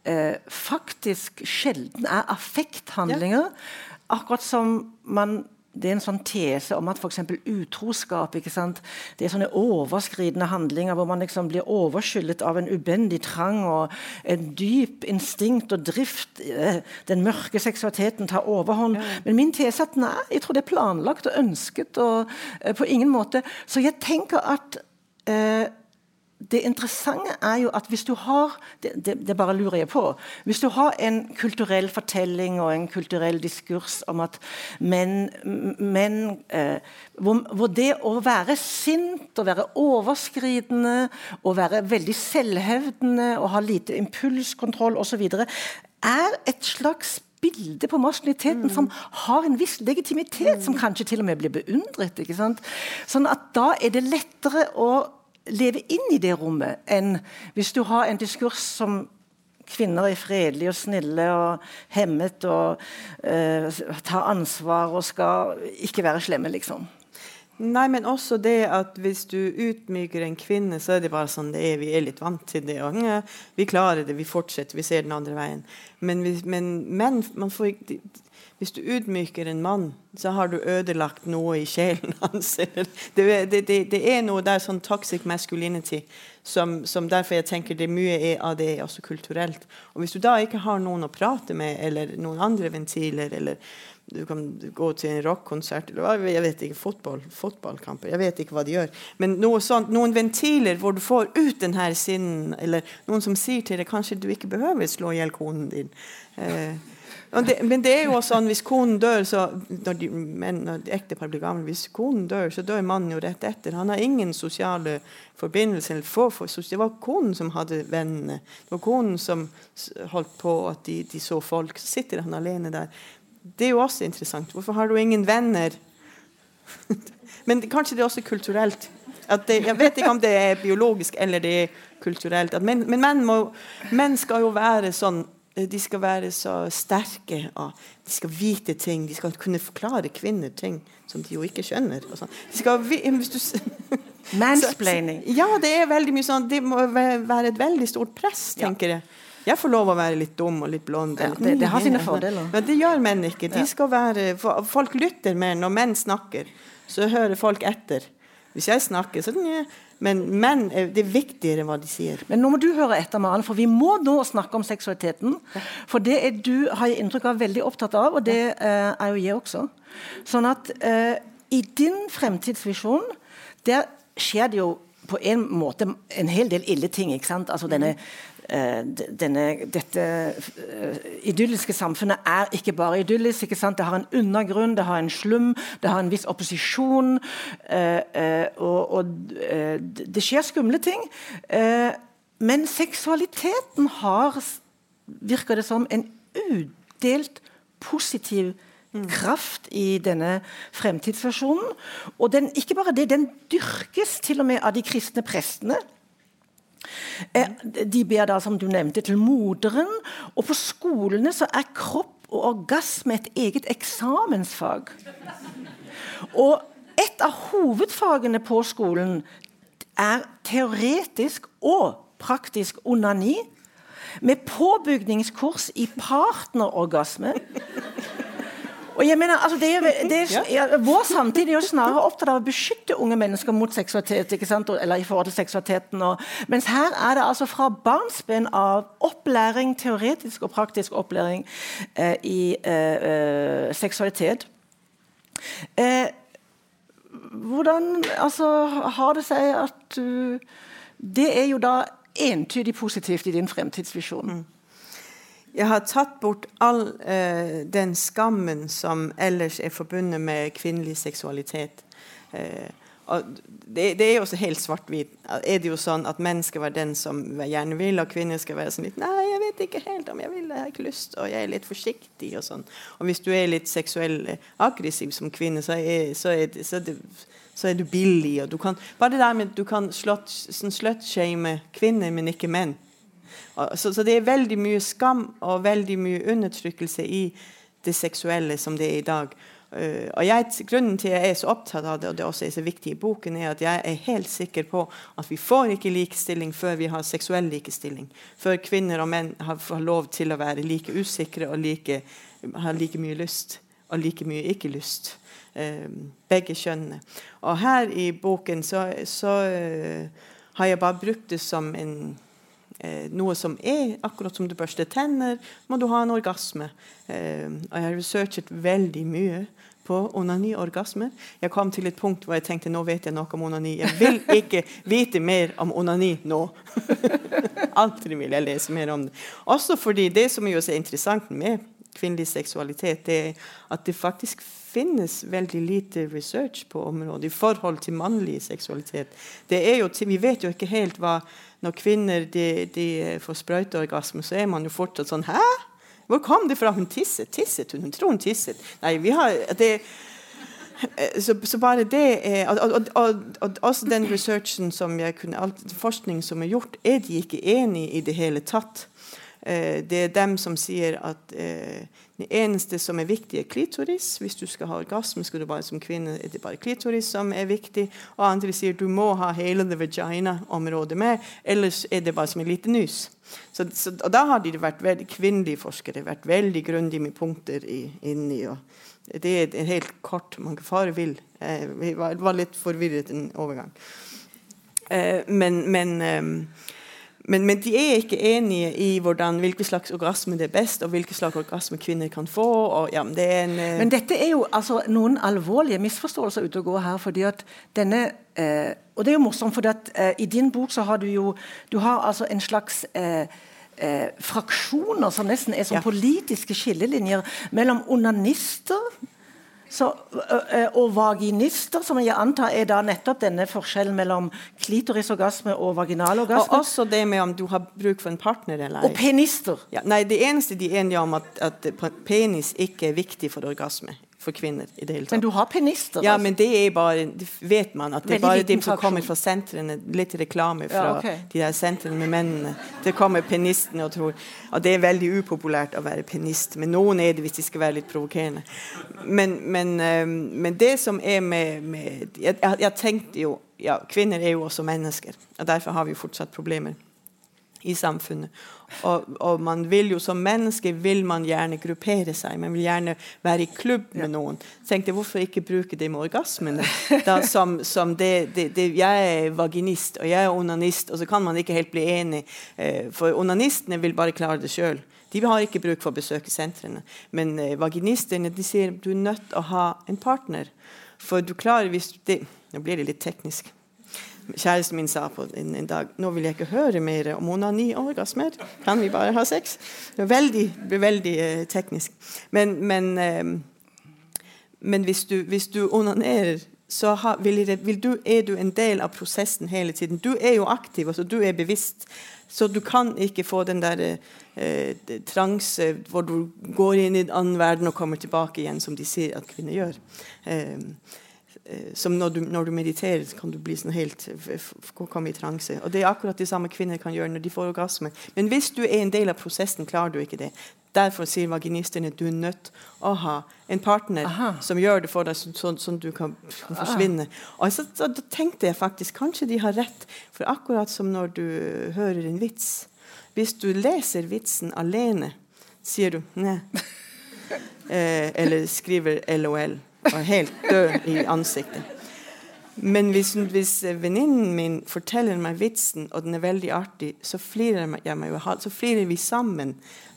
eh, faktisk sjelden er affekthandlinger. Ja. Akkurat som man det er en sånn tese om at f.eks. utroskap det er sånne overskridende handlinger hvor man liksom blir overskyllet av en ubendig trang og en dyp instinkt og drift. Eh, den mørke seksualiteten tar overhånd. Ja. Men min tese er at nei, jeg tror det er planlagt og ønsket. og uh, på ingen måte. Så jeg tenker at uh, det interessante er jo at hvis du har det, det, det, bare lurer jeg på Hvis du har en kulturell fortelling og en kulturell diskurs om at menn, menn eh, hvor, hvor, det å være sint og være overskridende og være veldig selvhevdende og ha lite impulskontroll osv. er et slags bilde på maskuliniteten mm. som har en viss legitimitet, mm. som kanskje til og med blir beundret. Sånn at da er det lettere å leve inn i det rommet enn hvis du har en diskurs som kvinner er fredelige og snille og hemmet og uh, tar ansvar og skal ikke være slemme, liksom. Nei, men også det at hvis du utmyker en kvinne, så er det bare sånn det er. Vi er litt vant til det. Og, ja, vi klarer det, vi fortsetter, vi ser den andre veien. Men, men men får ikke hvis du utmyker en mann, så har du ødelagt noe i sjelen hans. Det, det, det, det er noe der sånn toxic masculinity som, som, derfor jeg tenker det mye er av det også kulturelt. Og Hvis du da ikke har noen å prate med, eller noen andre ventiler, eller du kan gå til en rockkonsert eller jeg vet ikke, fotball, fotballkamper Jeg vet ikke hva de gjør. Men noe sånt, noen ventiler hvor du får ut den her sinnen, eller noen som sier til deg kanskje du ikke behøver slå i hjel konen din. Eh, det, men det er jo sånn hvis konen dør, så når, de, men, når ektepar blir gamle, hvis konen dør, så dør mannen jo rett etter. Han har ingen sosiale forbindelser. For, for, det var konen som hadde vennene. Det var konen som holdt på at de, de så folk. Så sitter han alene der. Det er jo også interessant. Hvorfor har du ingen venner? men kanskje det er også kulturelt. Det, jeg vet ikke om det er biologisk eller det er kulturelt. men, men menn, må, menn skal jo være sånn Eh, de skal være så sterke. De skal vite ting. De skal kunne forklare kvinner ting som de jo ikke skjønner. Sånn. de skal, Mansplaining. ja, det er veldig mye sånn Det må være et veldig stort press, tenker jeg. Jeg får lov å være litt dum og litt blond. Ja, det, det, har sine fordeler. Men det gjør menn ikke. Være, folk lytter mer når menn snakker. Så hører folk etter. Hvis jeg snakker, så men, menn det er viktigere enn hva de sier. Men nå må du høre etter, Maren, for vi må nå snakke om seksualiteten. For det er du, har jeg inntrykk av, veldig opptatt av, og det uh, er jo jeg også. Sånn at uh, i din fremtidsvisjon, der skjer det jo på en måte en hel del ille ting. ikke sant? Altså denne Eh, denne, dette uh, idylliske samfunnet er ikke bare idyllisk. Ikke sant? Det har en undergrunn, det har en slum, det har en viss opposisjon. Uh, og, og det skjer skumle ting. men seksualiteten har, virker det som, en udelt positiv mm. kraft i denne fremtidsversjonen. Og den, ikke bare det, den dyrkes til og med av de kristne prestene. Eh, de ber da, som du nevnte, til moderen. Og på skolene så er kropp og orgasme et eget eksamensfag. Og et av hovedfagene på skolen er teoretisk og praktisk onani. Med påbygningskurs i partnerorgasme. Og jeg mener, altså det det ja, Vår samtid er jo snarere opptatt av å beskytte unge mennesker mot seksualitet. ikke sant? Eller i forhold til seksualiteten. Og, mens her er det altså fra barnsben av opplæring, teoretisk og praktisk opplæring eh, i eh, eh seksualitet. Eh, hvordan altså, har det seg at uh, Det er jo da entydig positivt i din fremtidsvisjon. Mm. Jeg har tatt bort all eh, den skammen som ellers er forbundet med kvinnelig seksualitet. Uh, det, det, er jo også helt svart-hvit. Er det jo sånn at menn skal være den som gjerne vil, og kvinner skal være sånn litt Nei, jeg vet ikke helt om jeg vil, jeg har ikke lyst, og jeg er litt forsiktig og sånn. Og hvis du er litt seksuell aggressiv som kvinne, så er, så er, så er, det, så er du billig. Og du kan, bare det der med at du kan sånn slutshame kvinner, men ikke menn. Så, så, det er veldig mye skam og veldig mye undertrykkelse i det seksuelle som det er i dag. Uh, og jeg, Grunnen til at jeg er så opptatt av det, og det også er så viktig i boken, er at jeg er helt sikker på at vi får ikke likestilling før vi har seksuell likestilling. Før kvinner og menn har, har lov til å være like usikre og like, har like mye lyst og like mye ikke-lyst. Uh, begge kjønnene. Og her i boken så, så uh, har jeg bare brukt det som en eh, noe som er akkurat som du børster tenner, må du ha en orgasme. Eh, og jeg har researchet veldig mye på onani-orgasmer. Jeg kom til et punkt hvor jeg tenkte nå vet jeg noe om onani. Jeg vil ikke vite mer om onani nå. Alltid vil jeg lese mer om det. Også fordi det som er interessant med kvinnelig seksualitet, det er at det faktisk finnes veldig lite research på området i forhold til mannlig seksualitet. Jo, vi vet jo ikke helt hva Når kvinner de, de får sprøyteorgasme, så er man jo fortsatt sånn Hæ? Hvor kom det fra? Hun tisset. Tisset hun? Hun tror hun tisset. Nei, vi har det så, så, bare det er, og, og, og, og, også den researchen som jeg kunne, all forskning som er gjort, er de ikke enig i det hele tatt. Eh, det er dem som sier at eh, det eneste som er viktig, er klitoris. Hvis du skal ha orgasme skal du bare som kvinne, er det bare klitoris som er viktig. Og andre sier du må ha hele det vagina-området med, ellers er det bare som en liten nys. Så, så, og da har de vært veldig, kvinnelige forskere vært veldig grundige med punkter i, inni. og det er en helt kort man fare vil. Eh, vi var, var, litt forvirret en overgang. Eh, men, men eh, men, men, de er ikke enige i hvordan, hvilke slags orgasme det er best, og hvilke slags orgasme kvinner kan få. Og, ja, det en, uh... Men dette er jo altså, noen alvorlige misforståelser ute og går her. fordi at denne eh, Og det er jo morsomt, for eh, i din bok så har du jo du har altså en slags eh, eh fraksjoner som nesten er som ja. politiske skillelinjer mellom onanister så, og vaginister, som jeg antar er da nettopp denne forskjellen mellom klitorisorgasme og vaginalorgasme. Og også det med om du har bruk for en partner eller. Og penister. Ja, nei, det eneste de er enige om, at, at penis ikke er viktig for orgasme for kvinner. i det hele tatt. Men du har penister? Ja, altså. men det er bare, det vet man. at Det er bare de som kommer fra sentrene. Litt reklame fra ja, okay. de der sentrene med mennene. Det kommer penistene og tror at Det er veldig upopulært å være penist, men noen er det hvis de skal være litt provokerende. Men, men, men det som er med, med jeg, jeg tenkte jo ja, Kvinner er jo også mennesker, og derfor har vi jo fortsatt problemer i samfunnet. Og, og, man vil jo som menneske vil man gjerne gruppere seg. Man vil gjerne være i klubb med noen. Så tenkte jeg, Hvorfor ikke bruke det med orgasmene? Da, som, som det, det, det, jeg er vaginist, og jeg er onanist, og så kan man ikke helt bli enig. Eh, for onanistene vil bare klare det sjøl. De har ikke bruk for å besøke sentrene. Men eh, vaginistene de sier du er nødt til å ha en partner. For du klarer hvis det, Nå blir det litt teknisk. Kjæresten min sa på en, en, dag nå vil jeg ikke høre mer om onani og orgasmer. Kan vi bare ha sex? Veldig, veldig eh, teknisk. Men, men, eh, men hvis, du, hvis, du, onanerer, så ha, vil vil du, er du en del av prosessen hele tiden. Du er jo aktiv, altså du er bevisst. Så du kan ikke få den der eh, transe hvor du går inn i en annen verden og kommer tilbake igjen, som de sier at kvinner gjør. Eh, som når du, når du, mediterer, kan du bli sånn helt komme i transe. Og Det er akkurat det samme kvinner kan gjøre når de får orgasme. Men hvis du er en del av prosessen, klarer du ikke det. Derfor sier vaginistene du er nødt å ha en partner Aha. som gjør det for deg, sånn så, så, du kan, kan forsvinne. Og så, så, Da tenkte jeg faktisk kanskje de har rett. For akkurat som når du hører en vits Hvis du leser vitsen alene, sier du nei. Eh, eller skriver LOL og helt død i ansiktet. Men hvis, hvis venninnen min forteller meg vitsen, og den er veldig artig, så flirer, jeg meg, så flirer vi sammen.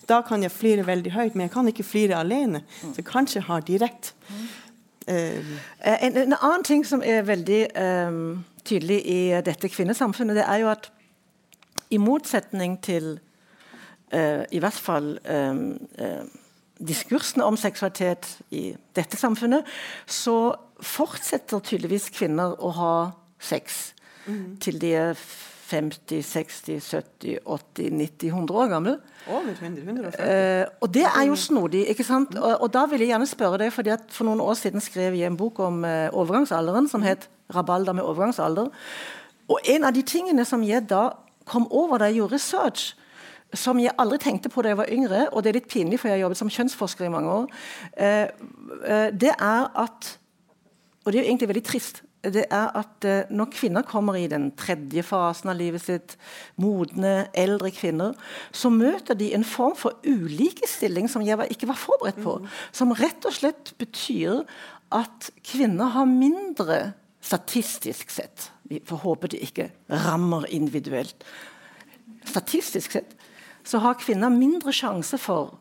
Da kan jeg flire veldig høyt, men jeg kan ikke flire alene. Så kanskje har de rett. Uh, en, en, annen ting som er veldig um, tydelig i dette kvinnesamfunnet, det er jo at i motsetning til uh, i hvert fall um, uh, diskursene om seksualitet i dette samfunnet, så fortsetter tydeligvis kvinner å ha sex mm. til de er 50, 60, 70, 80, 90, 100 år gamle. Over 100, uh, og det er jo snodig. ikke sant? Og, og, da vil jeg gjerne spørre deg, fordi at For noen år siden skrev jeg en bok om eh, overgangsalderen som het 'Rabalder med overgangsalder'. Og En av de tingene som jeg da kom over da jeg gjorde research, som jeg aldri tenkte på da jeg var yngre, og det er litt pinlig, for jeg har jobbet som kjønnsforsker i mange år, eh, eh, det er at Og det er jo egentlig veldig trist. Det er at eh, når kvinner kommer i den tredje fasen av livet sitt, modne, eldre kvinner, så møter de en form for ulikestilling som jeg ikke var forberedt på. Som rett og slett betyr at kvinner har mindre statistisk sett Vi får håpe det ikke rammer individuelt. Statistisk sett så har kvinner mindre sjanse for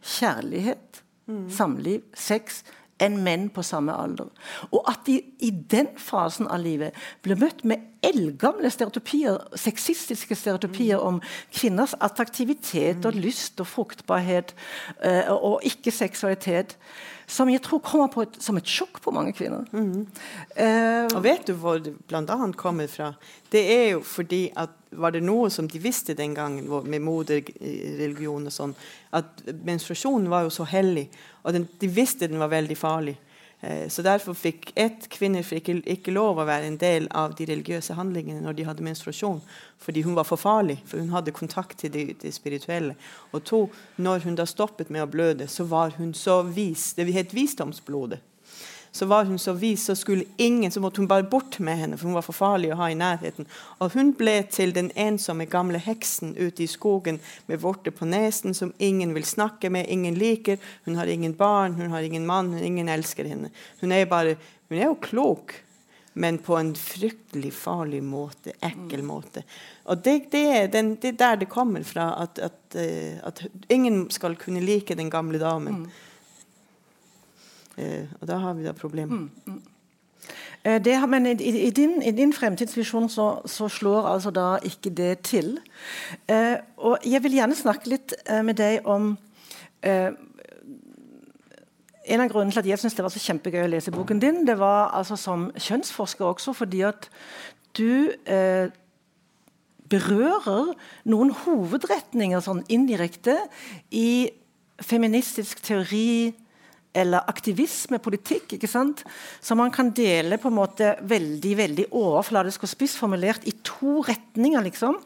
kjærlighet, mm. samliv, sex enn menn på samme alder. Og at de i den fasen av livet ble møtt med eldgamle stereotypier, sexistiske stereotypier om kvinners attraktivitet og lyst og fruktbarhet uh, og ikke-seksualitet som jeg tror kommer et, som et sjokk på mange kvinner. Mm. Uh, og Vet du hvor det bl.a. kommer fra? Det er jo fordi at var det noe som de visste den gangen med moderreligion og sånn, at menstruasjonen var jo så hellig, og den, de visste den var veldig farlig. Eh, så Derfor fikk ett kvinner fikk ikke, lov å være en del av de religiøse handlingene når de hadde menstruasjon, fordi hun var for farlig, for hun hadde kontakt til det, det spirituelle. Og to, når hun da stoppet med å bløde, så var hun så vis. Det het visdomsblodet så var hun så vis, så skulle ingen, så måtte hun bare bort med henne, for hun var for farlig å ha i nærheten. Og hun ble til den ensomme gamle heksen ute i skogen med vorter på nesen, som ingen vil snakke med, ingen liker. Hun har ingen barn, hun har ingen mann, ingen elsker henne. Hun er, bare, hun er jo klok, men på en fryktelig farlig måte, ekkel måte. Og det, det, er, den, det er, der det kommer fra, at, at, eh, at, ingen skal kunne like den gamle damen. Eh, og da har vi da problemer. Mm, mm. Eh, det, men i, i, din, i, din, fremtidsvisjon så, så, slår altså da ikke det til. Eh, og jeg vil gjerne snakke litt med deg om En av grunnene til at jeg syns det var så kjempegøy å lese boken din, det var altså som kjønnsforsker også fordi at du eh, berører noen hovedretninger sånn indirekte i feministisk teori, eller aktivismepolitikk, ikke sant? som man kan dele på en måte veldig veldig overfladisk og spissformulert i to retninger. liksom,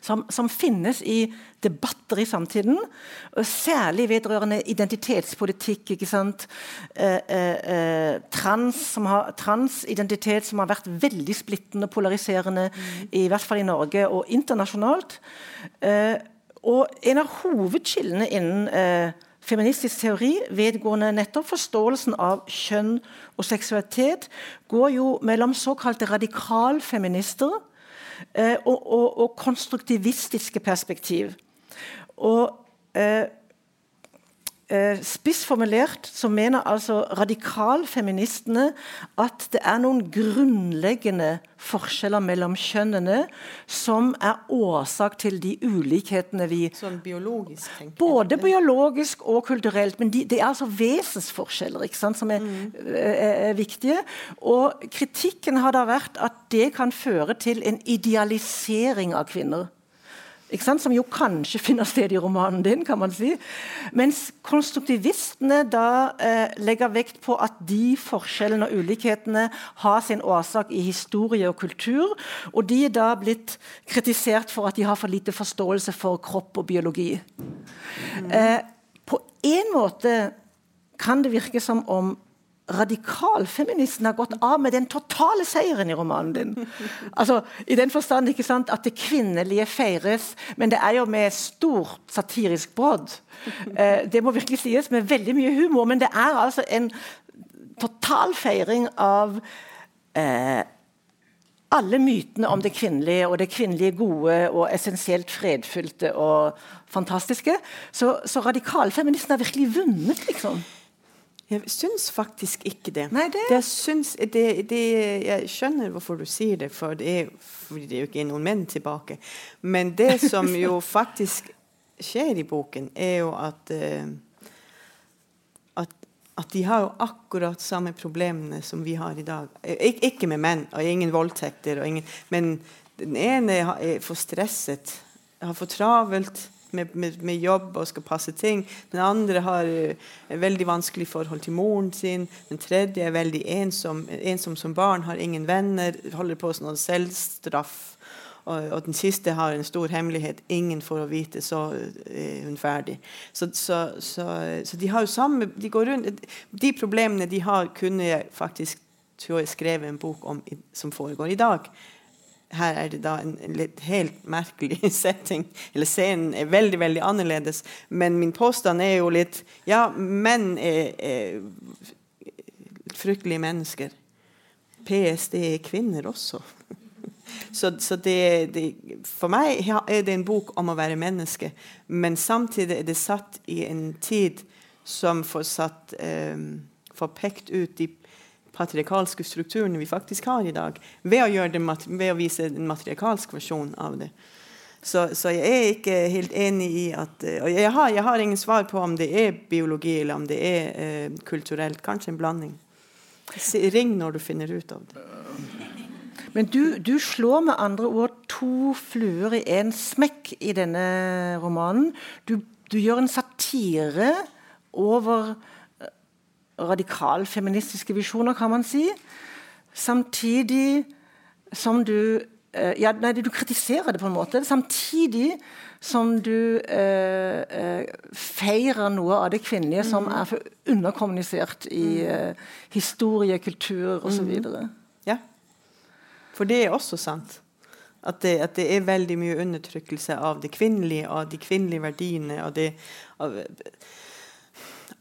som, som, finnes i debatter i samtiden, særlig vedrørende identitetspolitikk. ikke sant? Eh, eh, eh, trans, som har, transidentitet som har vært veldig splittende og polariserende, mm. i hvert fall i Norge og internasjonalt. Eh, og en av hovedkildene innen eh, feministisk teori vedgående nettopp forståelsen av kjønn og seksualitet går jo mellom såkalte radikalfeminister eh, og, og, og, konstruktivistiske perspektiv. Og eh, spissformulert så mener altså radikalfeministene at det er noen grunnleggende forskjeller mellom kjønnene som er årsak til de ulikhetene vi Sånn biologisk, tenker Både biologisk og kulturelt. Men de, det er altså vesensforskjeller ikke sant, som er, mm. er, er viktige. Og kritikken har da vært at det kan føre til en idealisering av kvinner som jo kanskje finner sted i romanen din. kan man si. Mens konstruktivistene da eh, legger vekt på at de forskjellene og ulikhetene har sin årsak i historie og kultur. Og de er da blitt kritisert for at de har for lite forståelse for kropp og biologi. Mm. Eh, på en måte kan det virke som om radikalfeministen har gått av med den totale seieren i romanen din. Altså, I den forstand ikke sant, at det kvinnelige feires, men det er jo med stort satirisk brodd. Eh, det må virkelig sies med veldig mye humor, men det er altså en total feiring av eh, alle mytene om det kvinnelige og det kvinnelige gode og essensielt fredfylte og fantastiske. Så, så radikalfeministen har virkelig vunnet, liksom. Jeg syns faktisk ikke det. Nei, det... det, syns, det, det jeg skjønner hvorfor du sier det, for det er, for det er jo ikke noen menn tilbake. Men det som jo faktisk skjer i boken, er jo at, uh, at, at de har jo akkurat samme problemene som vi har i dag. Ik ikke med menn, og ingen voldtekter, og ingen, men den ene er for stresset, har for travelt med, med, med, jobb og skal passe ting. Den andre har eh, veldig vanskelig forhold til moren sin. Den tredje er veldig ensom, ensom som barn, har ingen venner, holder på med selvstraff. Og, og, den siste har en stor hemmelighet. Ingen får å vite, så er hun ferdig. Så, så, så, så de har jo samme de, rundt, de problemene de har, kunne jeg faktisk tror jeg skrevet en bok om som foregår i dag her er det da en, helt merkelig setting. Eller scenen er veldig veldig annerledes. Men min påstand er jo litt Ja, menn er, er fryktelige mennesker. PS, det er kvinner også. Så, så det, det, for meg er det en bok om å være menneske. Men samtidig er det satt i en tid som får, satt, um, får pekt ut de patriarkalske strukturene vi faktisk har i dag, ved å, det, ved å vise en matriarkalsk versjon av det. Så, så, jeg er ikke helt enig i at Og jeg har, jeg har, ingen svar på om det er biologi eller om det er eh, kulturelt. Kanskje en blanding. Ring når du finner ut av det. Men du, du slår med andre ord to fluer i én smekk i denne romanen. Du, du gjør en satire over radikalfeministiske visjoner, kan man si. Samtidig som du eh, ja, nei, du kritiserer det på en måte. Samtidig som du eh, eh, feirer noe av det kvinnelige mm. som er for underkommunisert i mm. eh, historie, kultur osv. Mm. Ja. For det er også sant. At det, at det, er veldig mye undertrykkelse av det kvinnelige, av de kvinnelige verdiene. av det av,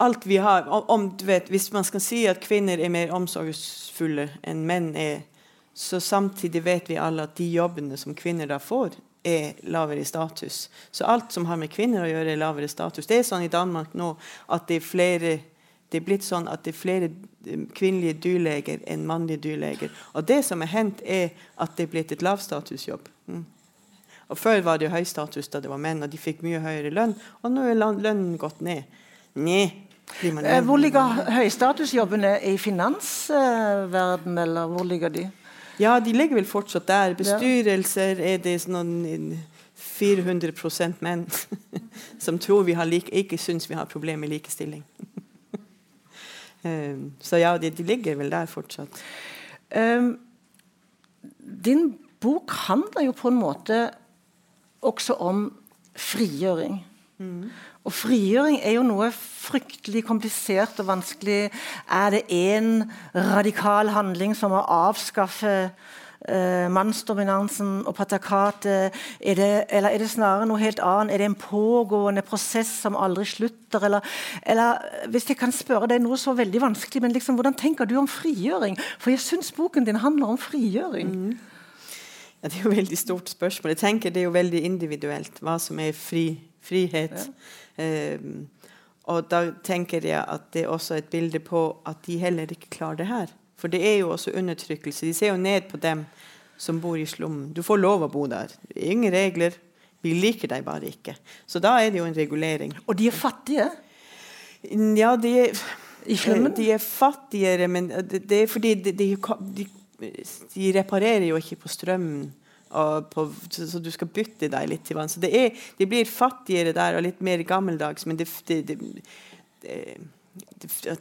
alt vi har om, du vet, Hvis man skal si at kvinner er mer omsorgsfulle enn menn er, så samtidig vet vi alle at de jobbene som kvinner da får, er lavere status. Så alt som har med kvinner å gjøre, er lavere status. Det er sånn i Danmark nå at det er flere det er blitt sånn at det er flere eh, kvinnelige dyrleger enn mannlige dyrleger. Og det som er hendt, er at det er blitt et lavstatusjobb. Mm. Og Før var det jo høy status da det var menn, og de fikk mye høyere lønn. Og nå er lønnen gått ned. Nei, hvor ligger høystatusjobbene? I finansverden, eller hvor ligger de? Ja, de ligger vel fortsatt der. Bestyrelser er det sånn 400% menn som tror vi har like, ikke syns vi har problemer med likestilling. Eh, så ja, de, de, ligger vel der fortsatt. Um, din bok handler jo på en måte også om frigjøring. Mm. Og frigjøring er jo noe fryktelig komplisert og vanskelig. Er det én radikal handling som å avskaffe eh, mannsdominansen og patriarkatet? Er det, eller er det snarere noe helt annet? Er det en pågående prosess som aldri slutter? Eller, eller hvis jeg kan spørre deg noe så veldig vanskelig, men liksom, hvordan tenker du om frigjøring? For jeg syns boken din handler om frigjøring. Mm. Ja, det er jo et veldig stort spørsmål. Jeg tenker Det er jo veldig individuelt hva som er fri, frihet. Ja. Um, og da tenker jeg at det er også et bilde på at de heller ikke klarer det her. For det er jo også undertrykkelse. De ser jo ned på dem som bor i slummen. Du får lov å bo der. Ingen regler. Vi liker deg bare ikke. Så da er det jo en regulering. Og de er fattige? Ja, de er, de er fattigere, men det, det er fordi de, de, de, reparerer jo ikke på strømmen på, så, så, du skal bytte deg litt til vann. Så er, de blir fattigere der og litt mer gammeldags. men det, det, det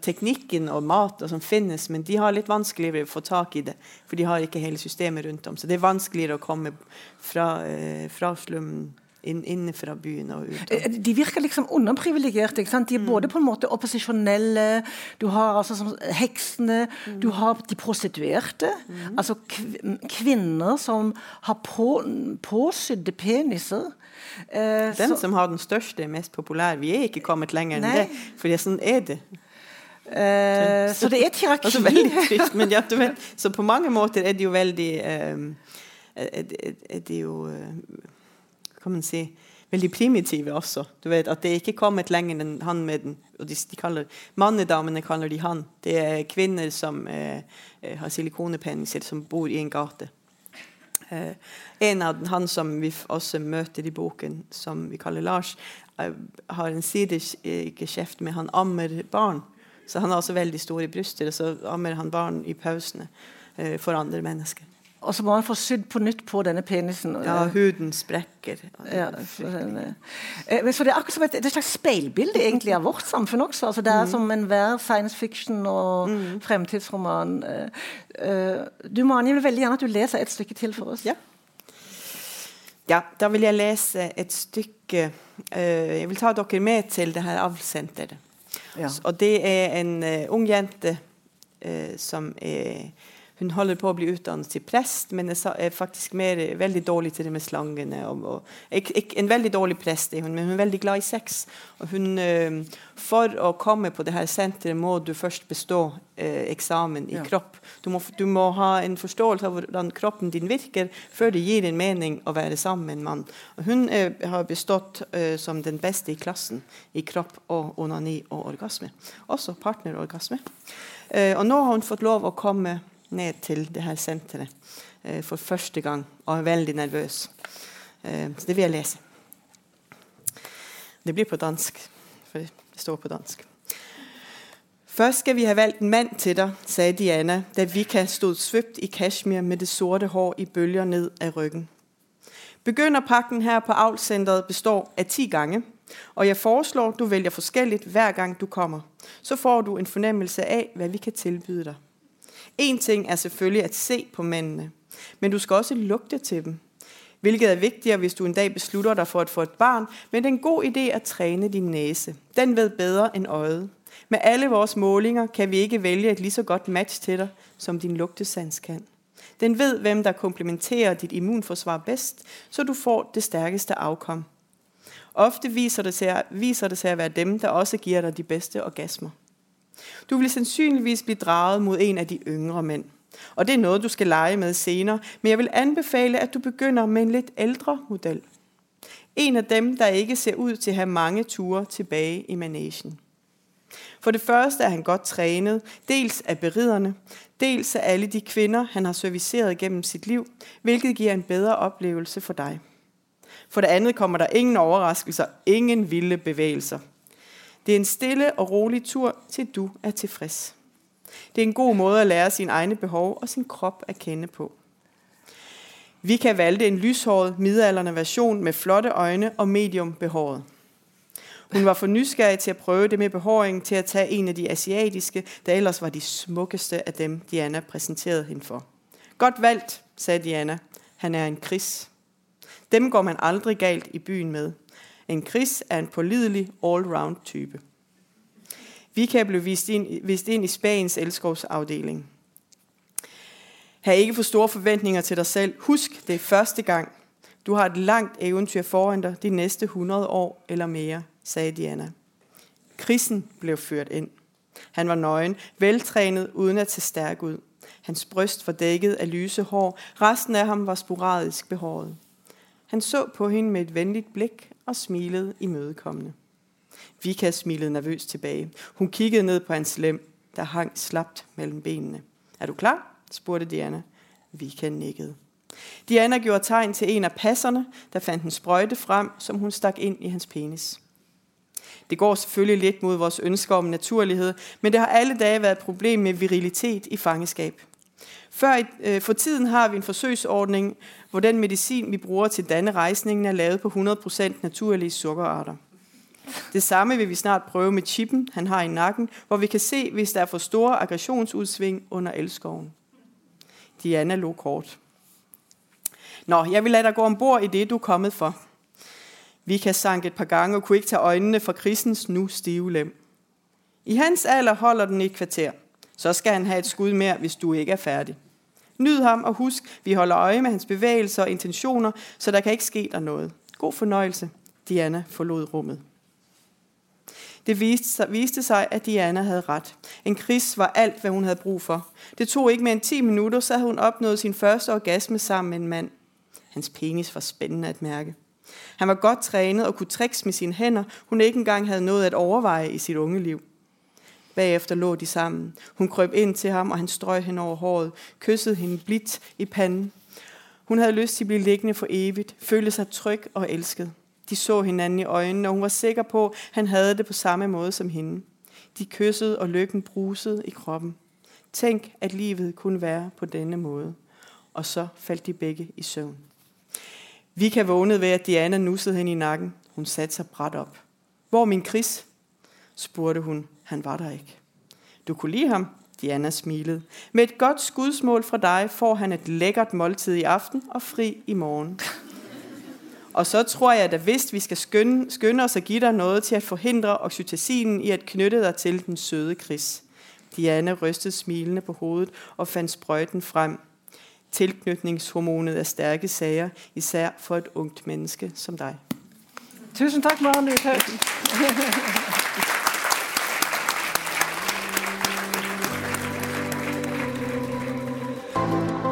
teknikken og mat og som finnes, men de har litt vanskeligere å få tak i det. For de har ikke hele systemet rundt om. Så det er vanskeligere å komme fra, eh, fra slummen inn, innenfra byen og ut. Eh, De virker liksom underprivilegerte. De er både på en måte opposisjonelle, du har altså som heksene, du har de prostituerte. Altså kv kvinner som har på, påsydde peniser. Eh, Den så- som har den største, mest populær. Vi er ikke kommet lenger enn Nei. det. For sånn er det. eh, så det er et hierarki. Altså veldig trist, men ja, så på mange måter er det jo veldig eh, er, er, er det jo kan man si veldig primitive også. Du vet At det ikke kommet lenger enn han med den. og de, de kaller, Mannedamene kaller de han. Det er kvinner som uh, uh, har silikonepeniser, som bor i en gate. Eh, en av den, han som vi også møter i boken, som vi kaller Lars, eh, har en sidegeskjeft med han ammer barn. Så han har også veldig store bryster, og så ammer han barn i pausene eh, for andre mennesker. Og så må han få sydd på nytt på denne penisen. Ja, huden sprekker. Ja, så, eh, men så det er akkurat som et, et slags speilbilde egentlig av vårt samfunn også. Altså, det er som enhver science fiction og fremtidsroman. Eh, eh, du jeg vil veldig gjerne at du leser et stykke til for oss. Ja. Ja, da vil jeg lese et stykke eh, Jeg vil ta dere med til det her avlsenteret. Ja. Og det er en eh, ung jente eh, som er Hun holder på å bli utdannet til prest, men er, er faktisk mer, veldig dårlig til det med slangene. Og, og, ek, ek, en veldig dårlig prest er hun, men hun er veldig glad i sex. Hun, eh, for å komme på det her senteret må du først bestå eh, eksamen i Ja. kropp. Du må, du må ha en forståelse av hvordan kroppen din virker før det gir en mening å være sammen med en mann. Og hun eh, har bestått eh, som den beste i klassen i kropp og onani og orgasme. Også partnerorgasme. Eh, og nå har hun fått lov å komme ned til det her senteret eh, for første gang og er veldig nervøs. Eh, så det vil jeg lese. Det blir på dansk, for det står på dansk. Først skal vi ha valgt en mand til deg, sa Diana, da Vika stod svøpt i kashmir med det sorte hår i bølger ned av ryggen. Begynderpakken her på avlscenteret består av ti gange, og jeg foreslår, du vælger forskjellig hver gang du kommer. Så får du en fornemmelse av hvad vi kan tilbyde dig. En ting er selvfølgelig at se på mændene, men du skal også lugte til dem. Hvilket er vigtigere, hvis du en dag beslutter dig for at få et barn, men det er en god idé at træne din næse. Den ved bedre end øjet. Med alle vores målinger kan vi ikke vælge et lige så godt match til dig, som din lugtesans kan. Den ved, hvem der komplementerer dit immunforsvar bedst, så du får det stærkeste afkom. Ofte viser det, sig at være dem, der også giver dig de bedste orgasmer. Du vil sannsynligvis bli draget mot en av de yngre mænd. Og det er noe du skal lege med senere, men jeg vil anbefale, at du begynner med en litt ældre model. En av dem, der ikke ser ut til å ha mange ture tilbake i managen. For det første er han godt trænet, dels av beriderne, dels av alle de kvinner, han har serviceret gjennom sitt liv, hvilket gir en bedre opplevelse for deg. For det andet kommer der ingen overraskelser, ingen vilde bevægelser. Det er en stille og rolig tur, til du er tilfreds. Det er en god måte å lære sine egne behov og sin krop å kjenne på. Vi kan valgte en lyshåret, midaldrende version med flotte øjne og medium behåret. Hun var for nysgjerrig til å prøve det med behåringen til å ta en av de asiatiske, der ellers var de smukkeste av dem, Diana presenterte henne for. Godt valgt, sa Diana. Han er en kris. Dem går man aldri galt i byen med. En Chris er en pålidelig all-round type. Vika blev vist ind, vist ind i Spaniens elskovsafdeling. Ha' ikke for store forventninger til dig selv. Husk, det er første gang. Du har et langt eventyr foran dig de næste 100 år eller mere, sagde Diana. Krisen blev ført ind. Han var nøgen, veltrænet uden at se stærk ud. Hans bryst var dækket af lyse hår. Resten af ham var sporadisk behåret. Han så på hende med et venligt blik og smilede imødekommende. Vika smilede nervøst tilbage. Hun kiggede ned på hans lem, der hang slapt mellem benene. Er du klar? spurgte Diana. Vika nikkede. Diana gjorde tegn til en af passerne, der fandt en sprøjte frem, som hun stak ind i hans penis. Det går selvfølgelig lidt mod vores ønsker om naturlighed, men det har alle dage været et problem med virilitet i fangeskab. Før, øh, for tiden har vi en forsøgsordning, hvor den medicin, vi bruger til denne rejsningen, er lavet på 100% naturlige sukkerarter. Det samme vil vi snart prøve med chippen, han har i nakken, hvor vi kan se, hvis der er for store aggressionsudsving under elskoven. Diana lå kort. Nå, jeg vil lade dig gå ombord i det, du er kommet for. Vika sank et par gange og kunne ikke tage øjnene fra Chrisens nu stive lem. I hans alder holder den i et kvarter. Så skal han have et skud mere, hvis du ikke er færdig. Nyd ham og husk, vi holder øje med hans bevægelser og intentioner, så der kan ikke ske der noget. God fornøjelse. Diana forlod rummet. Det viste sig, at Diana havde ret. En kris var alt, hvad hun havde brug for. Det tog ikke mere end 10 minutter, så havde hun opnået sin første orgasme sammen med en mand. Hans penis var spændende at mærke. Han var godt trænet og kunne tricks med sine hænder, hun ikke engang havde noget at overveje i sit unge liv. Bagefter lå de sammen. Hun krøb ind til ham, og han strøg hende over håret, kyssede hende blidt i panden. Hun havde lyst til at blive liggende for evigt, følte sig tryg og elsket. De så hinanden i øjnene, og hun var sikker på, at han havde det på samme måde som hende. De kyssede, og lykken brusede i kroppen. Tænk, at livet kunne være på denne måde. Og så faldt de begge i søvn. Vika vågnede ved, at Diana nussede hende i nakken. Hun satte sig bræt op. Hvor min Chris? spurgte hun. Han var der ikke. Du kunne lide ham? Diana smilede. Med et godt skudsmål fra deg får han et lækkert måltid i aften og fri i morgen. Og så tror jeg, da visst vi skal skynde, skynde oss å gi deg noe til at forhindre oksytocinen i at knytte deg til den søde Chris. Diana rystet smilende på hovedet og fant sprøyten frem. Tilknytningshormonet er stærke sager, især for et ungt menneske som deg. Tusen takk, Maren